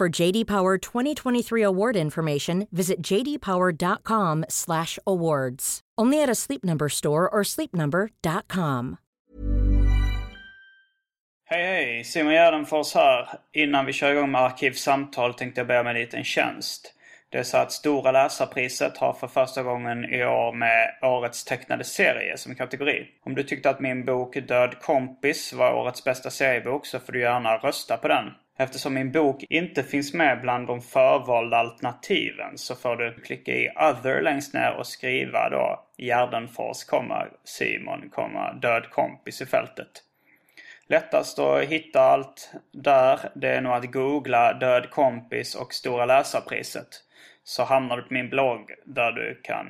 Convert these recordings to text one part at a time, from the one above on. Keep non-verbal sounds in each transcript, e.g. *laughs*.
For JD Power 2023 award information, visit jdpower.com/awards. Only at a Sleep Number store or sleepnumber.com. Hej hej, Simon Gärdenfors här. Innan vi kör igång med Arkivsamtal tänkte jag be om en liten tjänst. Det är så att Stora läsarpriset har för första gången i år med Årets tecknade serie som kategori. Om du tyckte att min bok Död kompis var årets bästa seriebok så får du gärna rösta på den. Eftersom min bok inte finns med bland de förvalda alternativen så får du klicka i other längst ner och skriva då Gärdenfors, Simon, död kompis i fältet. Lättast att hitta allt där det är nog att googla Död kompis och Stora läsarpriset. Så hamnar du på min blogg där du kan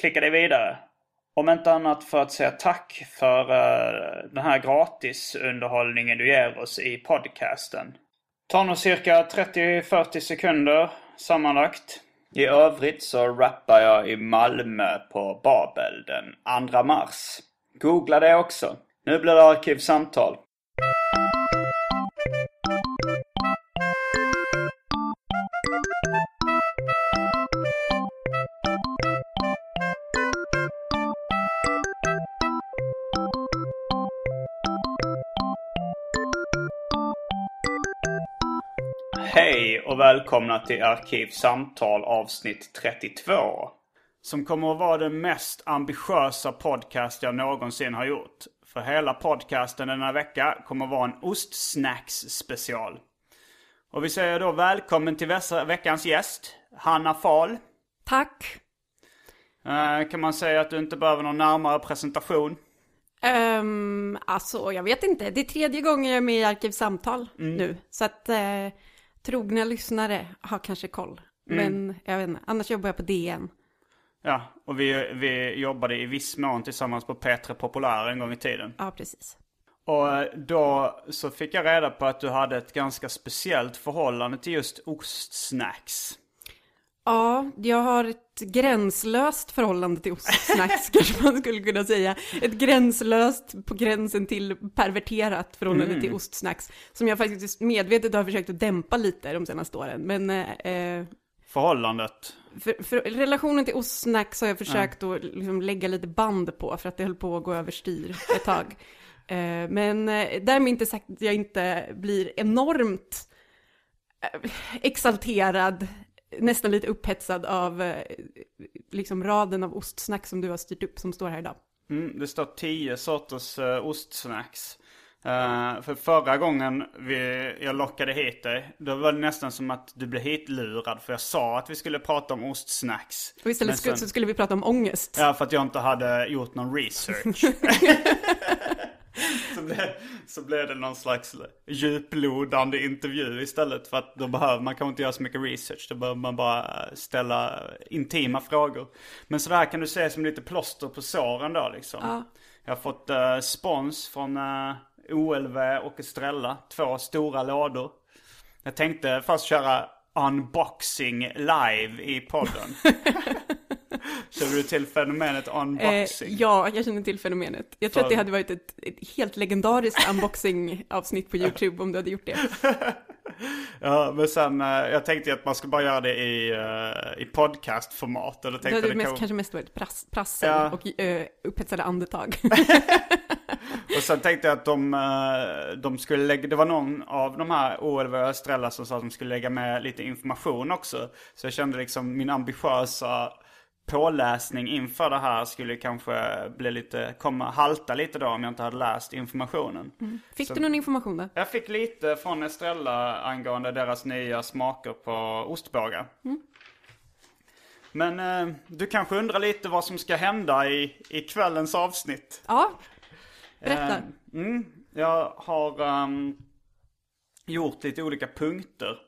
klicka dig vidare. Om inte annat för att säga tack för eh, den här gratisunderhållningen du ger oss i podcasten. Tar nog cirka 30-40 sekunder sammanlagt. I övrigt så rappar jag i Malmö på Babel den 2 mars. Googla det också. Nu blir det Arkivsamtal. Hej och välkomna till Arkivsamtal avsnitt 32. Som kommer att vara den mest ambitiösa podcast jag någonsin har gjort. För hela podcasten denna vecka kommer att vara en ostsnacks special. Och vi säger då välkommen till veckans gäst, Hanna Fahl. Tack. Uh, kan man säga att du inte behöver någon närmare presentation? Um, alltså, jag vet inte. Det är tredje gången jag är med i Arkivsamtal mm. nu. Så att uh, trogna lyssnare har kanske koll. Mm. Men jag vet inte, annars jobbar jag på DN. Ja, och vi, vi jobbade i viss mån tillsammans på P3 Populär en gång i tiden. Ja, precis. Och eh, då så fick jag reda på att du hade ett ganska speciellt förhållande till just ostsnacks. Ja, jag har gränslöst förhållande till ostsnacks *laughs* kanske man skulle kunna säga. Ett gränslöst, på gränsen till perverterat förhållande mm. till ostsnacks. Som jag faktiskt medvetet har försökt att dämpa lite de senaste åren. Men... Eh, Förhållandet? För, för, relationen till ostsnacks har jag försökt ja. att liksom lägga lite band på för att det höll på att gå överstyr ett tag. *laughs* eh, men eh, därmed inte sagt att jag inte blir enormt eh, exalterad nästan lite upphetsad av eh, liksom raden av ostsnacks som du har styrt upp som står här idag. Mm, det står tio sorters uh, ostsnacks. Uh, för förra gången vi, jag lockade hit dig, då var det nästan som att du blev hitlurad. För jag sa att vi skulle prata om ostsnacks. Och istället sen, så skulle vi prata om ångest. Ja, för att jag inte hade gjort någon research. *laughs* *laughs* så, blev, så blev det någon slags djuplodande intervju istället. För att då behöver man kanske inte göra så mycket research. Då behöver man bara ställa intima frågor. Men så där kan du se som lite plåster på såren då liksom. Ja. Jag har fått uh, spons från uh, eh, OLV och Estrella. Två stora lådor. Jag tänkte först köra unboxing live i podden. *laughs* Känner du till fenomenet unboxing? Eh, ja, jag känner till fenomenet. Jag tror För... att det hade varit ett, ett helt legendariskt unboxing-avsnitt på *laughs* YouTube om du hade gjort det. ja, men sen, eh, jag tänkte att man skulle bara göra det i, uh, i podcastformat. det hade det mest, kan... kanske mest varit prass, prassel ja. och uh, upphetsade andetag. *laughs* och sen tänkte jag att de, eh, de skulle lägga, det var någon av de här OLV och Estrella som sa att de skulle lägga med lite information också. Så jag kände liksom min ambitiösa påläsning inför det här skulle kanske bli lite, komma, halta lite då om jag inte hade läst informationen. Fick Så- du någon information då? Jag fick lite från Estrella angående deras nya smaker på ostbågar. Men eh, du kanske undrar lite vad som ska hända i, i kvällens avsnitt. Ja, berätta. Eh, mm, jag har ehm, gjort lite olika punkter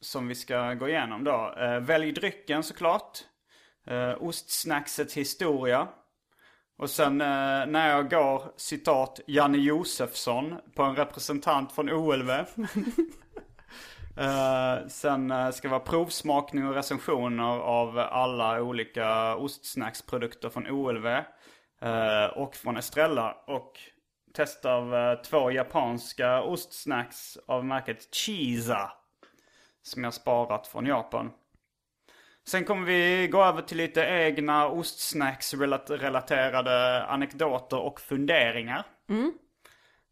som vi ska gå igenom då. Eh, välj drycken såklart. Eh, ostsnacksets historia. Och sen eh, när jag går citat Janne Josefsson på en representant från OLV. *laughs* Eh, sen eh, ska det vara provsmakning och recensioner av alla olika ostsnacksprodukter från OLV. eh, och från Estrella. Och test av eh, två japanska ostsnacks av märket Chiza. Som jag sparat från Japan. Sen kommer vi gå över till lite egna ostsnacks-relaterade anekdoter och funderingar.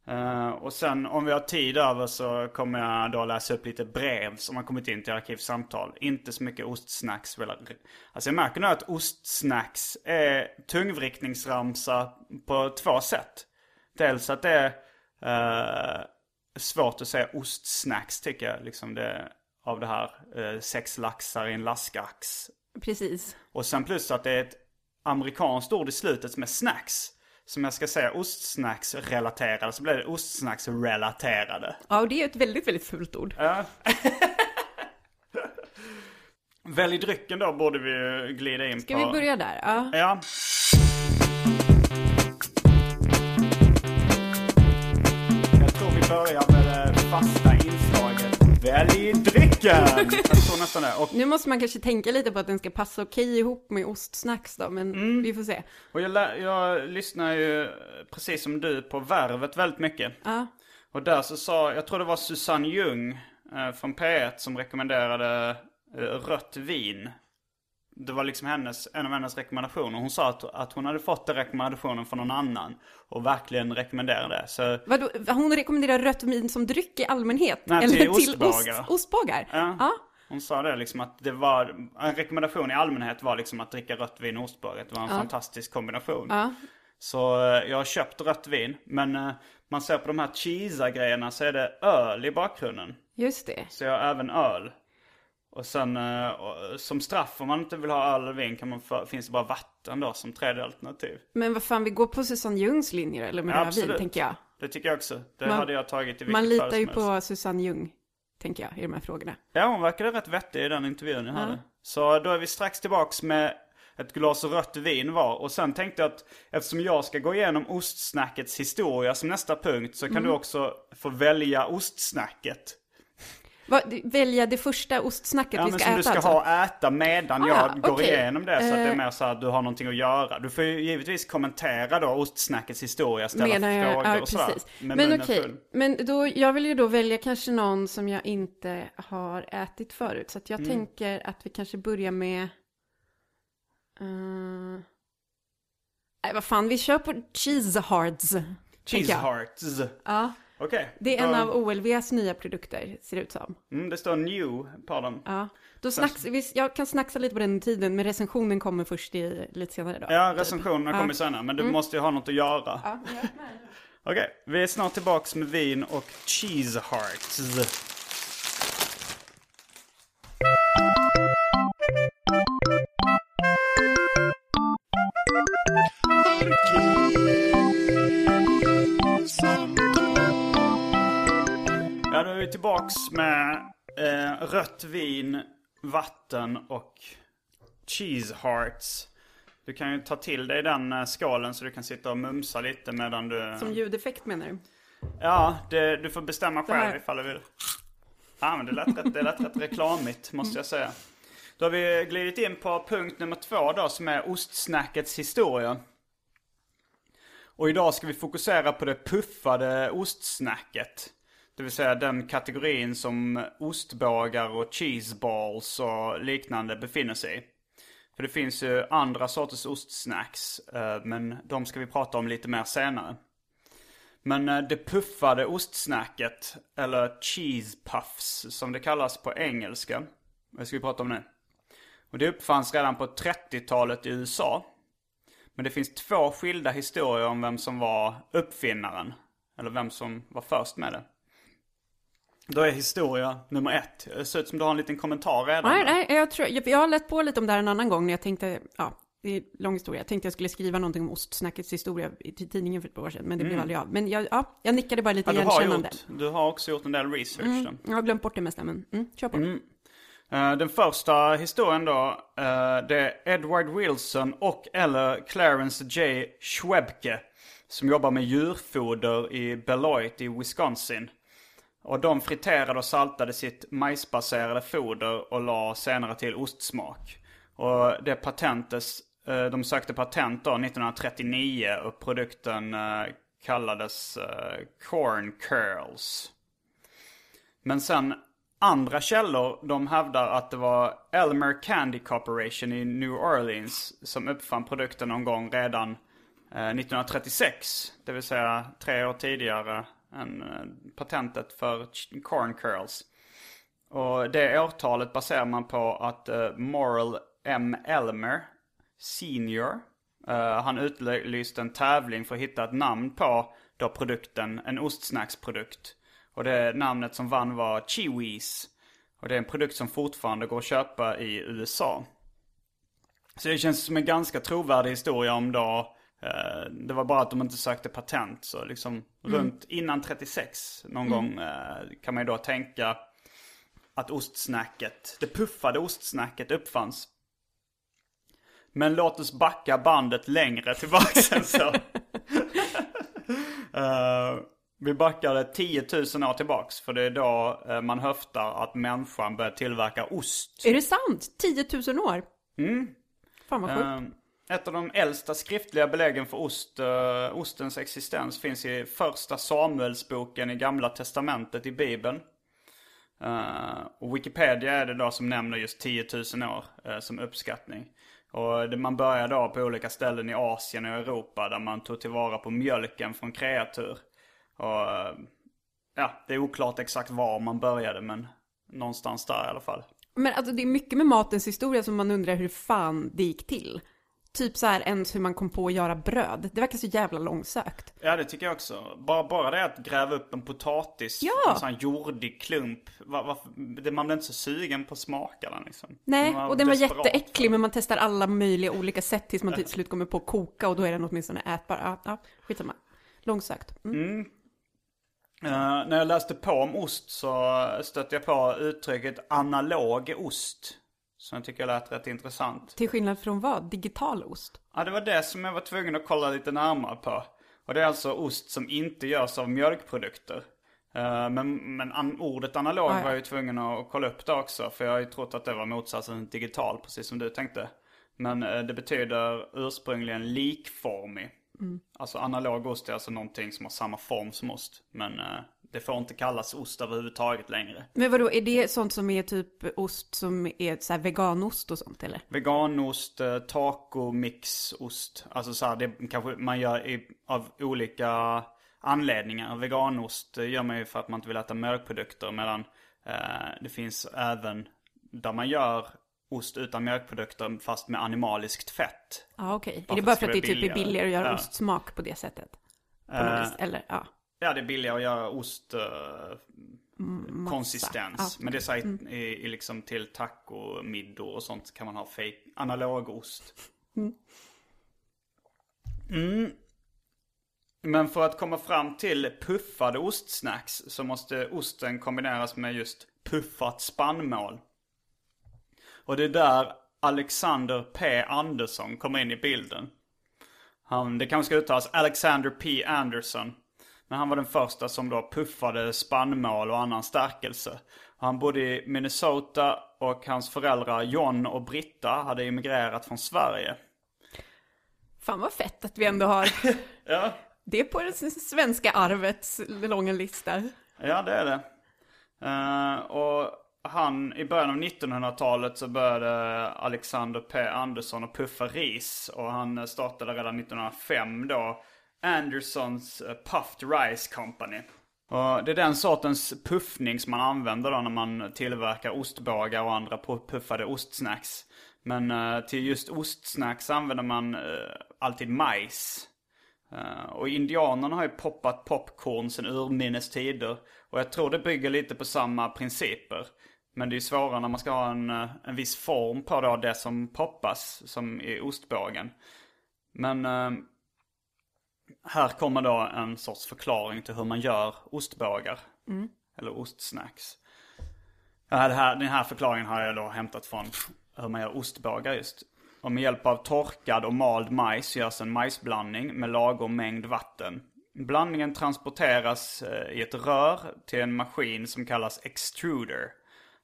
Eh, och sen om vi har tid över så kommer jag då läsa upp lite brev som har kommit in till Arkivsamtal. Inte så mycket ostsnacks. Alltså jag märker nu att ostsnacks är tungvrickningsramsa på två sätt. Dels att det är eh, svårt att säga ostsnacks tycker jag. Liksom det, av det här eh, sex laxar i en laskax. Precis. Och sen plus att det är ett amerikanskt ord i slutet som är snacks. Som jag ska säga ostsnacks relaterade så blir det ostsnacks relaterade. Ja, och det är ett väldigt, väldigt fult ord. Ja. *laughs* Välj drycken då borde vi glida in Ska på. vi börja där? Ja. Ja. Jag tror vi börjar med det fasta inslaget. Välj drycken! Jag tror nästan det. Och Nu måste man kanske tänka lite på att den ska passa okej ihop med ostsnacks då, men Mm. vi får se. Och jag, lä- jag lyssnar ju precis som du på Värvet väldigt mycket. Ja. Och där så sa, jag tror det var Susanne Ljung eh, från P1 som rekommenderade eh, rött vin. Det var liksom hennes, en av hennes rekommendationer. Hon sa att, att hon hade fått den rekommendationen från någon annan. Och verkligen rekommenderade det. Så Vadå, hon rekommenderar rött vin som dryck i allmänhet? Nej, till ostbågar. ost, ostbågar? Ja. ja. hon sa det liksom att det var, en rekommendation i allmänhet var liksom att dricka rött vin och ostbågar. Det var en fantastisk kombination. Ja. Så eh, jag har köpt rött vin. Men eh, man ser på de här cheesa-grejerna så är det öl i bakgrunden. Just det. Så jag har även öl. Och sen eh, och, som straff om man inte vill ha öl eller vin kan man få, finns det bara vatten då som tredje alternativ. Men vad fan, vi går på Susanne Ljungs linjer eller med Ja, rödvin, tänker jag. Det tycker jag också. Det Man- hade jag tagit i vilket Man litar ju på Susanne Ljung, tänker jag, i de här frågorna. Ja, hon verkade rätt vettig i den intervjun jag hade. Så då är vi strax tillbaks med ett glas rött vin var. Och sen tänkte jag att eftersom jag ska gå igenom ostsnackets historia som nästa punkt så kan Mm. du också få välja ostsnacket. Vad, välja det första ostsnacket Ja, vi men ska som äta du ska alltså? ha äta medan Ah, jag går okej. igenom det. Så att det är Eh. mer så att du har någonting att göra. Du får ju givetvis kommentera då ostsnackets historia, ställa Medan jag, frågor ja, och sådär. Men okej, full. men då, jag vill ju då välja kanske någon som jag inte har ätit förut. Så att Mm. jag tänker att vi kanske börjar med... Uh... Nej, vad fan, vi kör på cheese hearts. Cheese hearts. Ja, Okej. det är en av OLVs nya produkter, ser det ut som. Mm, det står new på dem. Ja, då snacks, vi- jag kan snacksa lite på den tiden, men recensionen kommer först i, lite senare då. Ja, typ. recensionerna Ja. Mm. kommer senare. Men du måste ju ha något att göra. Ja, ja. Okej, vi är snart tillbaks med vin och cheese hearts. Rött vin, vatten och cheese hearts. Du kan ju ta till dig den eh, skålen så du kan sitta och mumsa lite medan du... Som ljudeffekt menar du? Ja, det, du får bestämma själv ifall du vill. Ja, men det lät rätt, det lät rätt reklamigt måste jag säga. Då har vi glidit in på punkt nummer två då som är ostsnackets historia. Och idag ska vi fokusera på det puffade ostsnacket. Det vill säga den kategorin som ostbågar och cheeseballs och liknande befinner sig i. För det finns ju andra sorters ostsnacks, eh, men de ska vi prata om lite mer senare. Men eh, det puffade ostsnacket, eller cheese puffs som det kallas på engelska. Det ska vi prata om nu. Och det uppfanns redan på 30-talet i USA. Men det finns två skilda historier om vem som var uppfinnaren. Eller vem som var först med det. Då är historia nummer ett. Det ser ut som du har en liten kommentar redan. Nej, nej, jag, tror, jag, jag har lätt på lite om det här en annan gång när jag tänkte, ja, det är lång historia. Jag tänkte jag skulle skriva någonting om ostsnackets historia till tidningen för ett par år sedan, men det blev aldrig av. Men jag, ja, jag nickade bara lite Mm. Ja, du, har igenkännande. gjort, du har också gjort en del research. då. Jag har glömt bort det mesta, men mm, kör på. Eh, Den första historien då, eh, det är Edward Wilson och eller Clarence J. Schwebke som jobbar med djurfoder i Beloit i Wisconsin. Och de friterade och saltade sitt majsbaserade foder och la senare till ostsmak. Och det patentes, eh, de sökte patent då 1939 och produkten eh, kallades eh, Corn Curls. Men sen andra källor, de hävdar att det var Elmer Candy Corporation i New Orleans som uppfann produkten någon gång redan 1936. Det vill säga tre år tidigare en, eh, patentet för corn curls. Och det årtalet baserar man på att eh, uh, Moral M. Elmer Senior, uh, han utlyste en tävling för att hitta ett namn på då produkten, en ostsnacksprodukt. Och det namnet som vann var Chewies. Och det är en produkt som fortfarande går att köpa i USA. Så det känns som en ganska trovärdig historia om då det var bara att de inte sökte patent. Så liksom runt innan 36 någon gång eh, kan man ju då tänka att ostsnacket, det puffade ostsnacket uppfanns. Men låt oss backa bandet längre tillbaka än så. *laughs* Eh, vi backade 10 000 år tillbaks. För det är då eh, man höftar att människan började tillverka ost. Är det sant? 10 000 år? Mm. Fan vad sjukt. Eh, ett av de äldsta skriftliga beläggen för ost, uh, ostens existens finns i första Samuelsboken i Gamla Testamentet i Bibeln. Uh, och Wikipedia är det då som nämner just 10 000 år uh, som uppskattning. Och det, man börjar då på olika ställen i Asien och Europa där man tog tillvara på mjölken från kreatur. Och ja, det är oklart exakt var man började men någonstans där i alla fall. Men alltså det är mycket med matens historia som man undrar hur fan det gick till. Typ så här ens hur man kom på att göra bröd. Det verkar så jävla långsökt. Ja det tycker jag också. Bara, bara det att gräva upp en potatis, Ja. en sån här jordig klump. Var, varför- det, man blir inte så sugen på att smaka den liksom. Nej, Man och den var jätteäcklig men man testar alla möjliga olika sätt tills man till slut kommer på att koka och då är den åtminstone ätbar. Ja, ja skitsamma. Långsökt. Mm. Eh, när jag läste på om ost så stötte jag på uttrycket analog ost. Som jag tycker lät rätt intressant. Till skillnad från vad? Digital ost? Ja, det var det som jag var tvungen att kolla lite närmare på. Och det är alltså ost som inte görs av mjölkprodukter. Eh, Men, men an, ordet analog Ah, ja. var jag ju tvungen att kolla upp det också. För jag har ju trott att det var motsatsen till digital, precis som du tänkte. Men eh, det betyder ursprungligen likformig. Mm. Alltså analog ost är alltså någonting som har samma form som ost. Men eh, det får inte kallas ost överhuvudtaget längre. Men vadå, är det sånt som är typ ost som är så veganost och sånt eller? Veganost, eh, taco-mixost. Alltså så här, det kanske man gör i, av olika anledningar. Veganost eh, gör man ju för att man inte vill äta mjölkprodukter. Medan eh, det finns även där man gör ost utan mjölkprodukter fast med animaliskt fett. Ja, okej. Bara Är det bara för det att det ska typ är billigare att göra. Ja. ostsmak på det sättet? På Eh, något vis, eller ja. Ja, det är billigare att göra ost eh, konsistens. Ja. Men det är så här, i, i liksom till taco-middor och sånt kan man ha fake analogost. Mm. Men för att komma fram till puffade ostsnacks så måste osten kombineras med just puffat spannmål. Och det är där Alexander P. Andersson kommer in i bilden. Han, det kanske ska uttalas Alexander P. Anderson. Men han var den första som då puffade spannmål och annan stärkelse. Han bodde i Minnesota och hans föräldrar John och Britta hade emigrerat från Sverige. Fan vad fett att vi ändå har *laughs* Ja, det på det svenska arvets långa lista. ja det är det. Eh, och han, i början av 1900-talet så började Alexander P. Andersson att puffa ris. Och han startade redan 1905 då Andersons eh, Puffed Rice Company. Och det är den sortens puffning som man använder då när man tillverkar ostbågar och andra puffade ostsnacks. Men eh, till just ostsnacks använder man eh, alltid majs. Och indianerna har ju poppat popcorn sedan urminnes tider. Och jag tror det bygger lite på samma principer. Men det är ju svårare när man ska ha en, en viss form på då det som poppas, som i ostbågen. Men eh, här kommer då en sorts förklaring till hur man gör ostbågar. Eller ostsnacks. Ja, här, den här förklaringen har jag då hämtat från hur man gör ostbågar just. Och med hjälp av torkad och mald majs görs en majsblandning med lagom mängd vatten. Blandningen transporteras eh, i ett rör till en maskin som kallas extruder.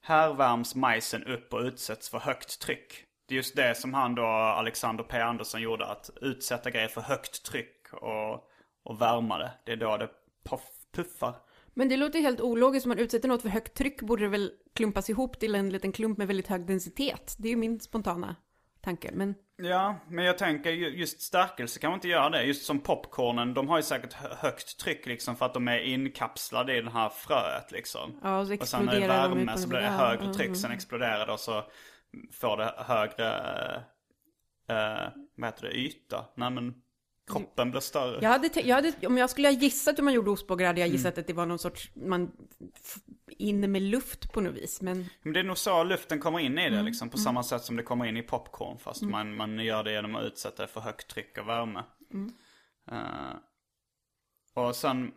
Här värms majsen upp och utsätts för högt tryck. Det är just det som han då, Alexander P. Andersson, gjorde. Att utsätta grejer för högt tryck och, och värma det. Det är då det puff, puffar. Men det låter helt ologiskt, om man utsätter något för högt tryck borde det väl klumpas ihop till en liten klump med väldigt hög densitet. Det är ju min spontana tanke, men Ja, men jag tänker ju- just stärkelse kan man inte göra det. Just som popcornen, de har ju säkert hö- högt tryck liksom för att de är inkapslade i den här fröet liksom. Ja, och så och sen när det är exploderar de värme på så blir det högre mm, tryck, mm. sen exploderar det och så får det högre, eh, vad heter det, yta. Nej men, kroppen blir större. jag hade, jag hade, om jag skulle ha gissat hur man gjorde ostbågar hade jag Mm. gissat att det var någon sorts, man, inne med luft på något vis, men Men det är nog så luften kommer in i det Mm, liksom. På samma sätt som det kommer in i popcorn. Fast man, man gör det genom att utsätta det för högt tryck och värme. Mm. Eh, och sen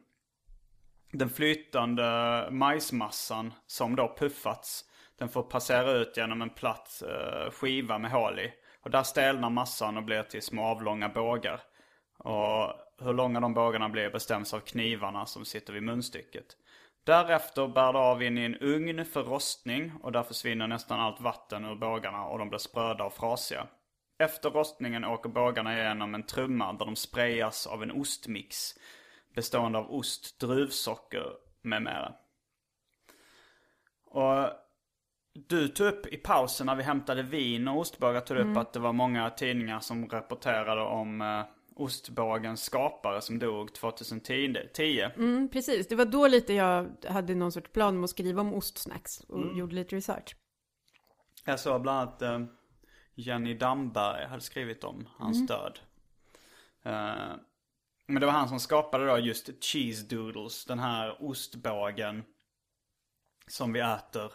den flytande majsmassan som då puffats. Den får passera ut genom en platt eh, skiva med hål i. Och där stelnar massan och blir till små avlånga bågar. Och hur långa de bågarna blir bestäms av knivarna som sitter vid munstycket. Därefter bär det av in i en ugn för rostning och där försvinner nästan allt vatten ur bågarna och de blir spröda och frasiga. Efter rostningen åker bågarna igenom en trumma där de sprayas av en ostmix bestående av ost, druvsocker med mera. Och du tog upp i pausen när vi hämtade vin och ostbågar tog du upp att det var många tidningar som rapporterade om eh, ostbågens skapare som dog 2010. 10. mm, precis. Det var då lite jag hade någon sorts plan om att skriva om ostsnacks och Mm. gjorde lite research. Jag såg bland annat eh, Jenny Damberg hade skrivit om hans död. Eh, men det var han som skapade då just cheese doodles, den här ostbågen som vi äter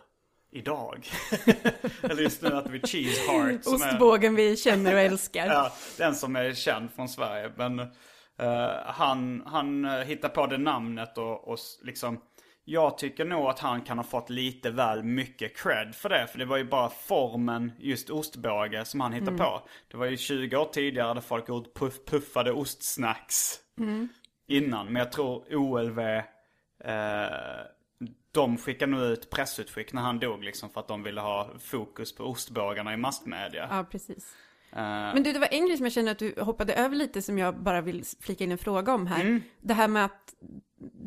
idag. *laughs* Eller just nu äter vi cheese heart. som är- Ostbågen vi känner och älskar. *laughs* Ja, den som är känd från Sverige. Men eh, han, han eh, hittar på det namnet och, och liksom... Jag tycker nog att han kan ha fått lite väl mycket cred för det. För det var ju bara formen, just ostbåge, som han hittade på. Det var ju 20 år tidigare där folk gjort puff, puffade ostsnacks. Innan. Men jag tror OLV, eh, de skickade nog ut pressutskick när han dog liksom. För att de ville ha fokus på ostbågarna i massmedia. Ja, precis. Eh, Men du, det var en grej som jag känner att du hoppade över lite som jag bara vill flika in en fråga om här. Mm. Det här med att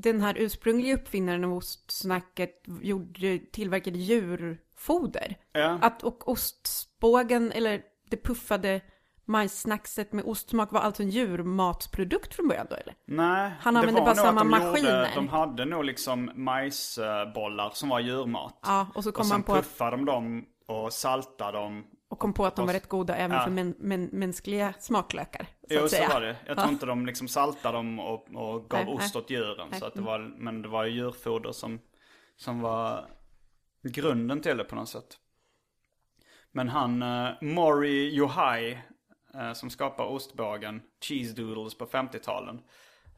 den här ursprungliga uppfinnaren av ostsnacket gjorde, tillverkade djurfoder. Ja. Att, och ostbågen, eller det puffade majssnackset med ostsmak var alltså en djurmatsprodukt från början då eller? Nej, Han använde bara samma maskiner. Gjorde, de hade nog liksom majsbollar som var djurmat. Ja, och så kom och man på att, puffade de dem och saltade dem. och kom på att de var rätt goda även Ja. för män, män, mänskliga smaklökar. Så Jo, så var det. Jag tror *laughs* inte de liksom saltade dem och, och gav Nej, ost nej. åt djuren. Nej, Så att det var, men det var ju djurfoder som, som var grunden till det på något sätt. Men han, uh, Mori Yohai, eh, Eh, som skapar ostbågen Cheese Doodles på 50-talen.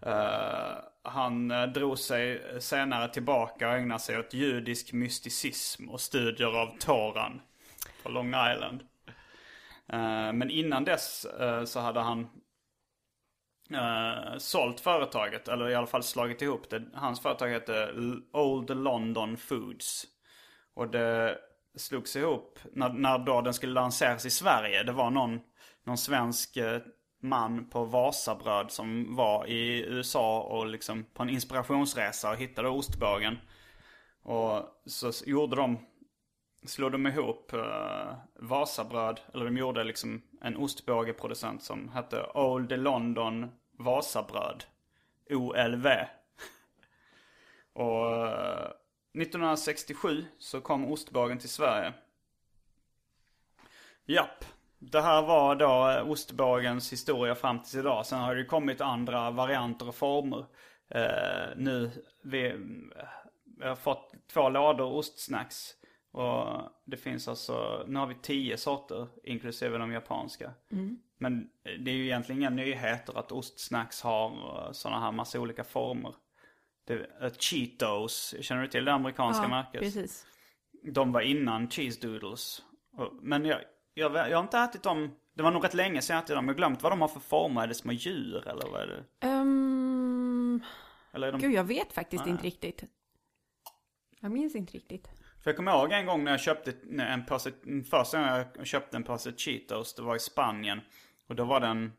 eh, han eh, drog sig senare tillbaka och ägnade sig åt judisk mysticism och studier av Toran på Long Island. Eh, men innan dess eh, så hade han uh, sålt företaget, eller i alla fall slagit ihop det. Hans företag hette Old London Foods. Och det slogs ihop när, när då den skulle lanseras i Sverige. Det var någon, någon svensk eh, man på Vasabröd som var i USA och liksom på en inspirationsresa och hittade ostbågen. Och så gjorde de, slog de ihop uh, Vasabröd, eller de gjorde liksom en ostbågeproducent som hette Old London Vasabröd. OLV. *laughs* Och eh, uh, 1967 så kom ostbågen till Sverige. Japp. Det här var då eh, ostbågens historia fram till idag. Sen har det kommit andra varianter och former. Eh, nu vi, vi har fått två lådor ostsnacks. Och det finns alltså, nu har vi tio sorter inklusive de japanska. Men det är ju egentligen inga nyheter att ostsnacks har sådana här massa olika former. Det, uh, Cheetos, känner du till det amerikanska Ja, märket? precis. De var innan cheese doodles. Men jag, jag, jag har inte ätit dem, det var nog rätt länge sedan jag ätit dem. Jag har glömt vad de har för former. Är det små djur eller vad är det? Um, Eller är de... gud, jag vet faktiskt inte riktigt. Jag minns inte riktigt. För jag kommer ihåg en gång när jag köpte en påse, första gången jag köpte en påse Cheetos, det var i Spanien. Och då var det en,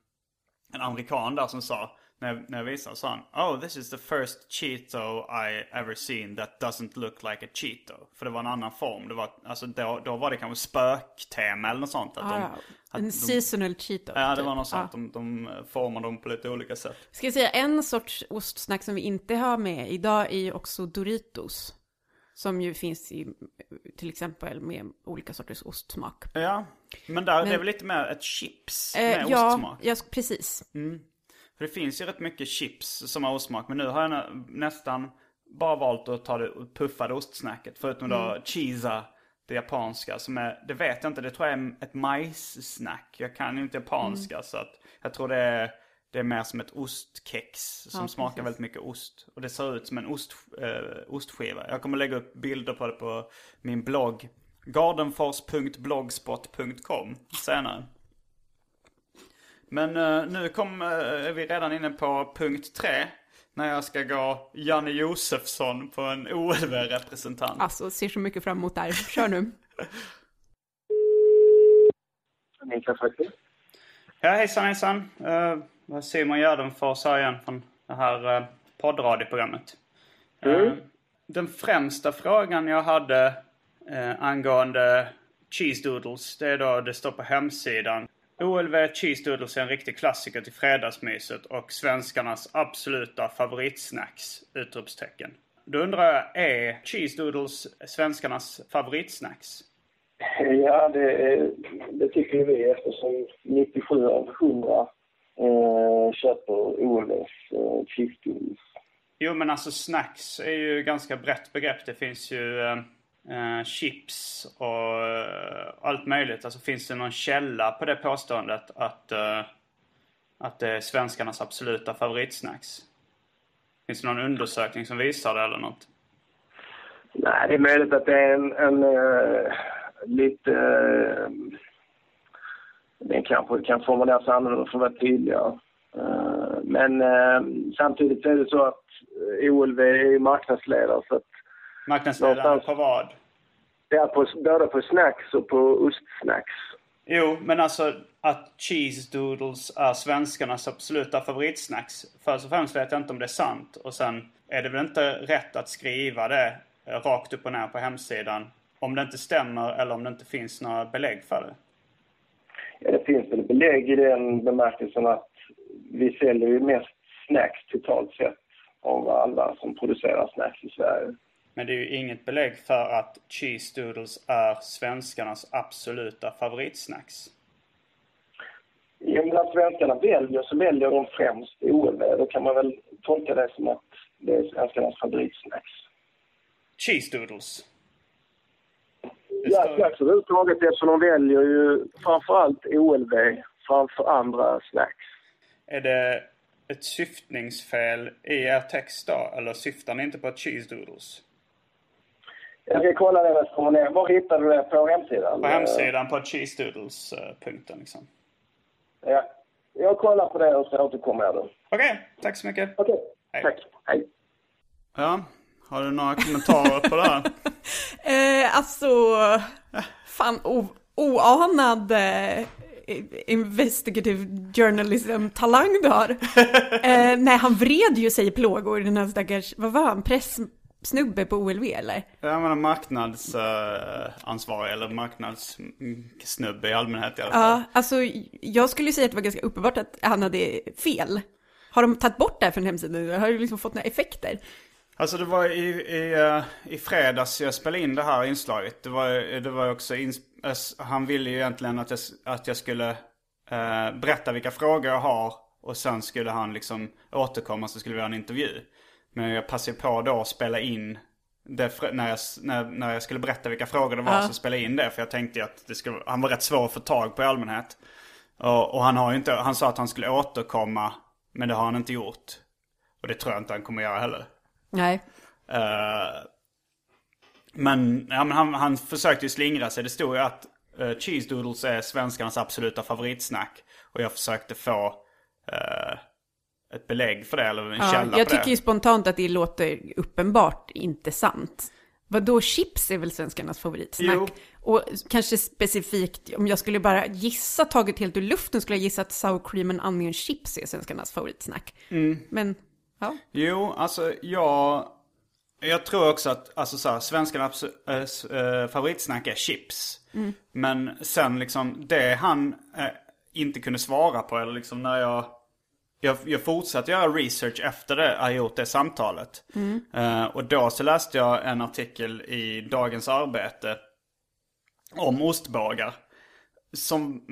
en amerikan där som sa, när jag, när jag visade, sa han Oh this is the first Cheeto I ever seen that doesn't look like a Cheeto. För det var en annan form. Det var, alltså då, då var det kanske spöktema eller något sånt. Att Ah, de, ja. att En de, seasonal Cheeto. Ja, det typ. var något sånt. Ja. De, de formade dem på lite olika sätt. Ska jag säga en sorts ostsnack som vi inte har med idag är ju också Doritos. Som ju finns i till exempel med olika sorters ostsmak. Ja, men där det är Men- väl lite mer ett chips Eh, med ja, ostsmak. ja, precis. För det finns ju rätt mycket chips som har ostsmak. Men nu har jag nä- nästan bara valt att ta det puffade ostsnacket. Förutom då cheesa, det japanska. Som är, det vet jag inte, det tror jag är ett majssnack. Jag kan ju inte japanska så att jag tror det är, det är mer som ett ostkex. Som Ja, smakar precis. väldigt mycket ost. Och det ser ut som en ost, eh, ostskiva. Jag kommer lägga upp bilder på det på min blogg. gardenfors.blogspot.com senare. Men eh, nu kom, eh, är vi redan inne på punkt tre. När jag ska gå Janne Josefsson på en OLV-representant. Alltså, ser så mycket fram emot det här. Kör nu. Ja, hejsan hejsan. Uh, Simon Gärdenfors här igen från det här uh, poddradioprogrammet. Eh, den främsta frågan jag hade uh, angående cheese doodles, det är då, det står på hemsidan. OLV cheese doodles är en riktig klassiker till fredagsmyset och svenskarnas absoluta favoritsnacks! Utropstecken. Då undrar jag, är cheese doodles svenskarnas favoritsnacks? Ja, det, det tycker vi eftersom 97 av 100 eh, köper OLVs eh, cheese Jo men alltså snacks är ju ganska brett begrepp. Det finns ju eh, eh, chips och eh, allt möjligt. Alltså finns det någon källa på det påståendet att, eh, att det är svenskarnas absoluta favoritsnacks? Finns det någon undersökning som visar det eller något? Nej, det är möjligt att det är en, en uh, lite... Eh, uh, den kanske kan formuleras annorlunda för att vara tydligare. Uh, men uh, samtidigt är det så att OLV är ju marknadsledare så att Marknadsledaren på vad? det är på, både på snacks och på ostsnacks. Jo, men alltså att cheese doodles är svenskarnas absoluta favoritsnacks. Först och främst vet jag inte om det är sant. Och sen är det väl inte rätt att skriva det rakt upp och ner på hemsidan. Om det inte stämmer eller om det inte finns några belägg för det. Ja, det finns väl belägg i den bemärkelsen att vi säljer ju mest snacks totalt sett av alla som producerar snacks i Sverige. Men det är ju inget belägg för att cheese doodles är svenskarnas absoluta favoritsnacks. Och med att svenskarna väljer så väljer de främst OLV. Då kan man väl tolka det som att det är svenskarnas favoritsnacks. Cheese doodles. Ja, snacks överhuvudtaget eftersom de väljer ju framförallt OLV framför andra snacks. Är det ett syftningsfel i er text då? Eller syftar ni inte på cheese doodles? Jag ska kolla det med formuleringen. Var hittar du det på hemsidan? På hemsidan på cheese doodles-punkten liksom. Ja. Jag kollar på det och så återkommer jag då. Okej, tack så mycket. Okej, Hej. tack. Hej. Ja, har du några kommentarer på det här? *laughs* Eh, alltså, fan oanad eh, investigative journalism-talang du har. *laughs* Eh, nej, han vred ju sig i plågor, den här stackars, vad var han, presssnubbe på OLV eller? Jag menar marknadsansvarig eller marknadssnubbe i allmänhet i alla fall. Ja, alltså jag skulle säga att det var ganska uppenbart att han hade fel. Har de tagit bort det här från hemsidan? Har du liksom fått några effekter? Alltså det var i, i, eh, i fredags jag spelade in det här inslaget. Det var, det var också, ins- eh, han ville ju egentligen att jag, att jag skulle eh, berätta vilka frågor jag har. Och sen skulle han liksom återkomma så skulle vi göra en intervju. Men jag passade på då att spela in det när, jag, när, när jag skulle berätta vilka frågor det var så spelade jag in det. För jag tänkte att det skulle, han var rätt svår att få tag på i allmänhet. Och, och han har ju inte, han sa att han skulle återkomma. Men det har han inte gjort. Och det tror jag inte han kommer göra heller. Nej. Eh, men ja, men han, han försökte ju slingra sig. Det stod ju att uh, cheese doodles är svenskarnas absoluta favoritsnack. Och jag försökte få eh, ett belägg för det, eller en Ja, källa jag på tycker det. ju spontant att det låter uppenbart inte sant. Vadå, chips är väl svenskarnas favoritsnack? Jo. Och kanske specifikt, om jag skulle bara gissa, taget helt ur luften, skulle jag gissa att sour cream and onion chips är svenskarnas favoritsnack. Mm. Men, ja. Jo, alltså jag... Jag tror också att alltså, så här, svenskarnas äh, s- äh, favoritsnack är chips. Men sen liksom det han äh, inte kunde svara på, eller liksom när jag... Jag, jag fortsatte göra research efter det, jag gjort det samtalet. Eh, och då så läste jag en artikel i Dagens Arbete om ostbågar. Som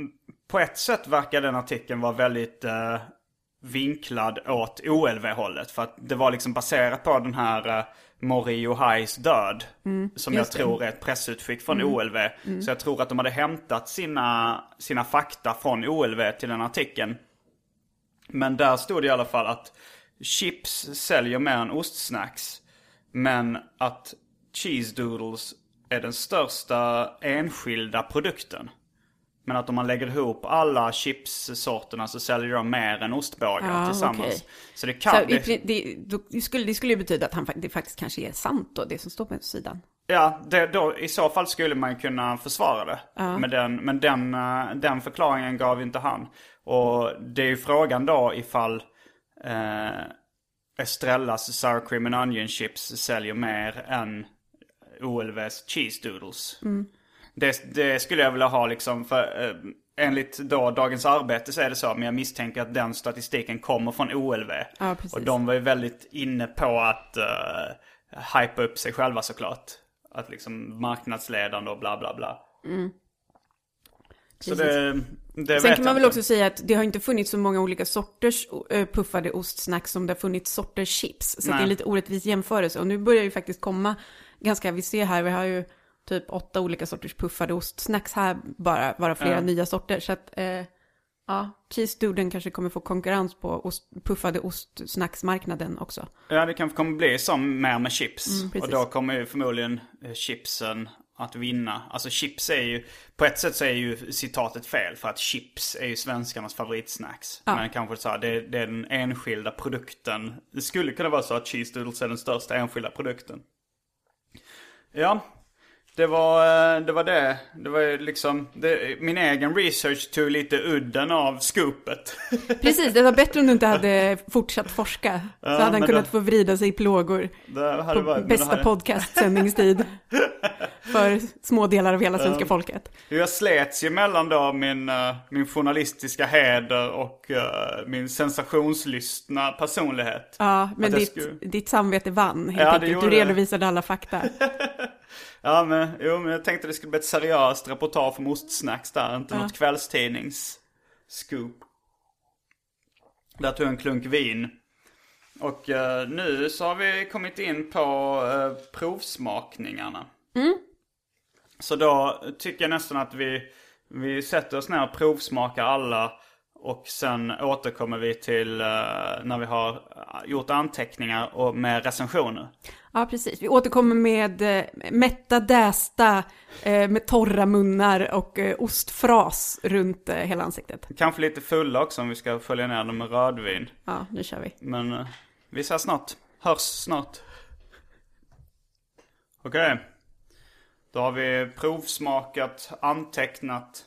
på ett sätt verkar den artikeln vara väldigt eh, vinklad åt OLV-hållet. För att det var liksom baserat på den här uh, Morio Highs död. som jag tror är ett pressutskick från OLV. Så jag tror att de hade hämtat sina, sina fakta från OLV till den artikeln. Men där stod det i alla fall att chips säljer mer än ostsnacks. Men att cheese doodles är den största enskilda produkten. Men att om man lägger ihop alla chipssorterna så säljer de mer än ostbågar Ja, tillsammans. okej. Så det Så kan... i, det, det, det, skulle, det skulle ju betyda att han, det faktiskt kanske är sant då, det som står på sidan. Ja, det, då, i så fall skulle man kunna försvara det. Men, den, men den, eh, den förklaringen gav inte han. Och det är ju frågan då ifall eh, Estrellas sour cream and onion chips säljer mer än OLVs cheese doodles. Det, det skulle jag vilja ha liksom, för eh, enligt då Dagens Arbete så är det så, men jag misstänker att den statistiken kommer från OLV. Ja, och de var ju väldigt inne på att uh, hypa upp sig själva såklart. Att liksom marknadsledande och bla bla bla. Så det, det Sen kan man väl också säga att det har inte funnits så många olika sorters puffade ostsnacks som det har funnits sorters chips. Så det är lite orättvis jämförelse. Och nu börjar ju faktiskt komma ganska, vi ser här, vi har ju typ åtta olika sorters puffade ostsnacks här bara, bara flera Ja. nya sorter. Så att, eh, ja, cheese doodlen kanske kommer få konkurrens på ost, puffade ostsnacksmarknaden också. Ja, det kanske kommer bli som mer med chips. Mm, och då kommer ju förmodligen eh, chipsen att vinna. Alltså chips är ju, på ett sätt så är ju citatet fel. För att chips är ju svenskarnas favoritsnacks. Ja. Men kanske så här, det, det är den enskilda produkten. Det skulle kunna vara så att cheese doodles är den största enskilda produkten. Ja, det var eh, det. Var det. det var liksom, det, min egen research tog lite udden av scoopet. *laughs* Precis, det var bättre om du inte hade fortsatt forska. Så hade han kunnat då- få vrida sig i plågor. Det på varit- bästa det hade- podcastsändningstid. *laughs* för små delar av hela svenska folket. Jag slets ju mellan då min, eh, min journalistiska heder och eh, min sensationslystna personlighet. Ja, men ditt, skulle- ditt samvete vann helt Ja, det enkelt. Du det. redovisade alla fakta. *laughs* Ja men, jo, men jag tänkte det skulle bli ett seriöst reportage om ostsnacks där, inte något kvällstidnings-scoop. Där tog jag en klunk vin. Och eh, nu så har vi kommit in på eh, provsmakningarna. Så då tycker jag nästan att vi, vi sätter oss ner och provsmakar alla. Och sen återkommer vi till eh, när vi har eh, gjort anteckningar och med recensioner. Ja, precis. Vi återkommer med eh, mätta, dästa, eh, med torra munnar och ostfras runt hela ansiktet. Kanske lite fulla också om vi ska följa ner dem med rödvin. Ja, nu kör vi. Men vi ses snart. Hörs snart. Okej. Då har vi provsmakat, antecknat,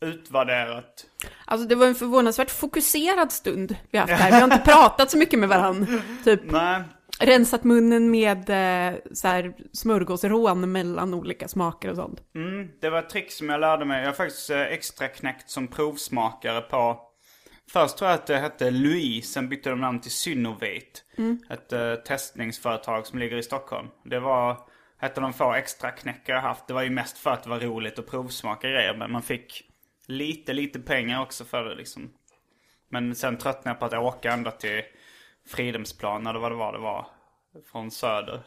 utvärderat. Alltså det var en förvånansvärt fokuserad stund vi har haft här. Vi har inte pratat så mycket med varandra. Typ Nej, rensat munnen med eh, så här smörgåsrån mellan olika smaker och sånt. mm, det var ett trick som jag lärde mig. Jag har faktiskt eh, extra knäckt som provsmakare på Först tror jag att det hette Louis, sen bytte de namn till Synovate. Mm. Ett eh, testningsföretag som ligger i Stockholm. Det var ett av de få extra knäckar jag haft. Det var ju mest för att det var roligt att provsmaka grejer. Men man fick lite, lite pengar också för det liksom. Men sen tröttnade jag på att åka ända till Fridhemsplan eller vad det var det var. Från söder.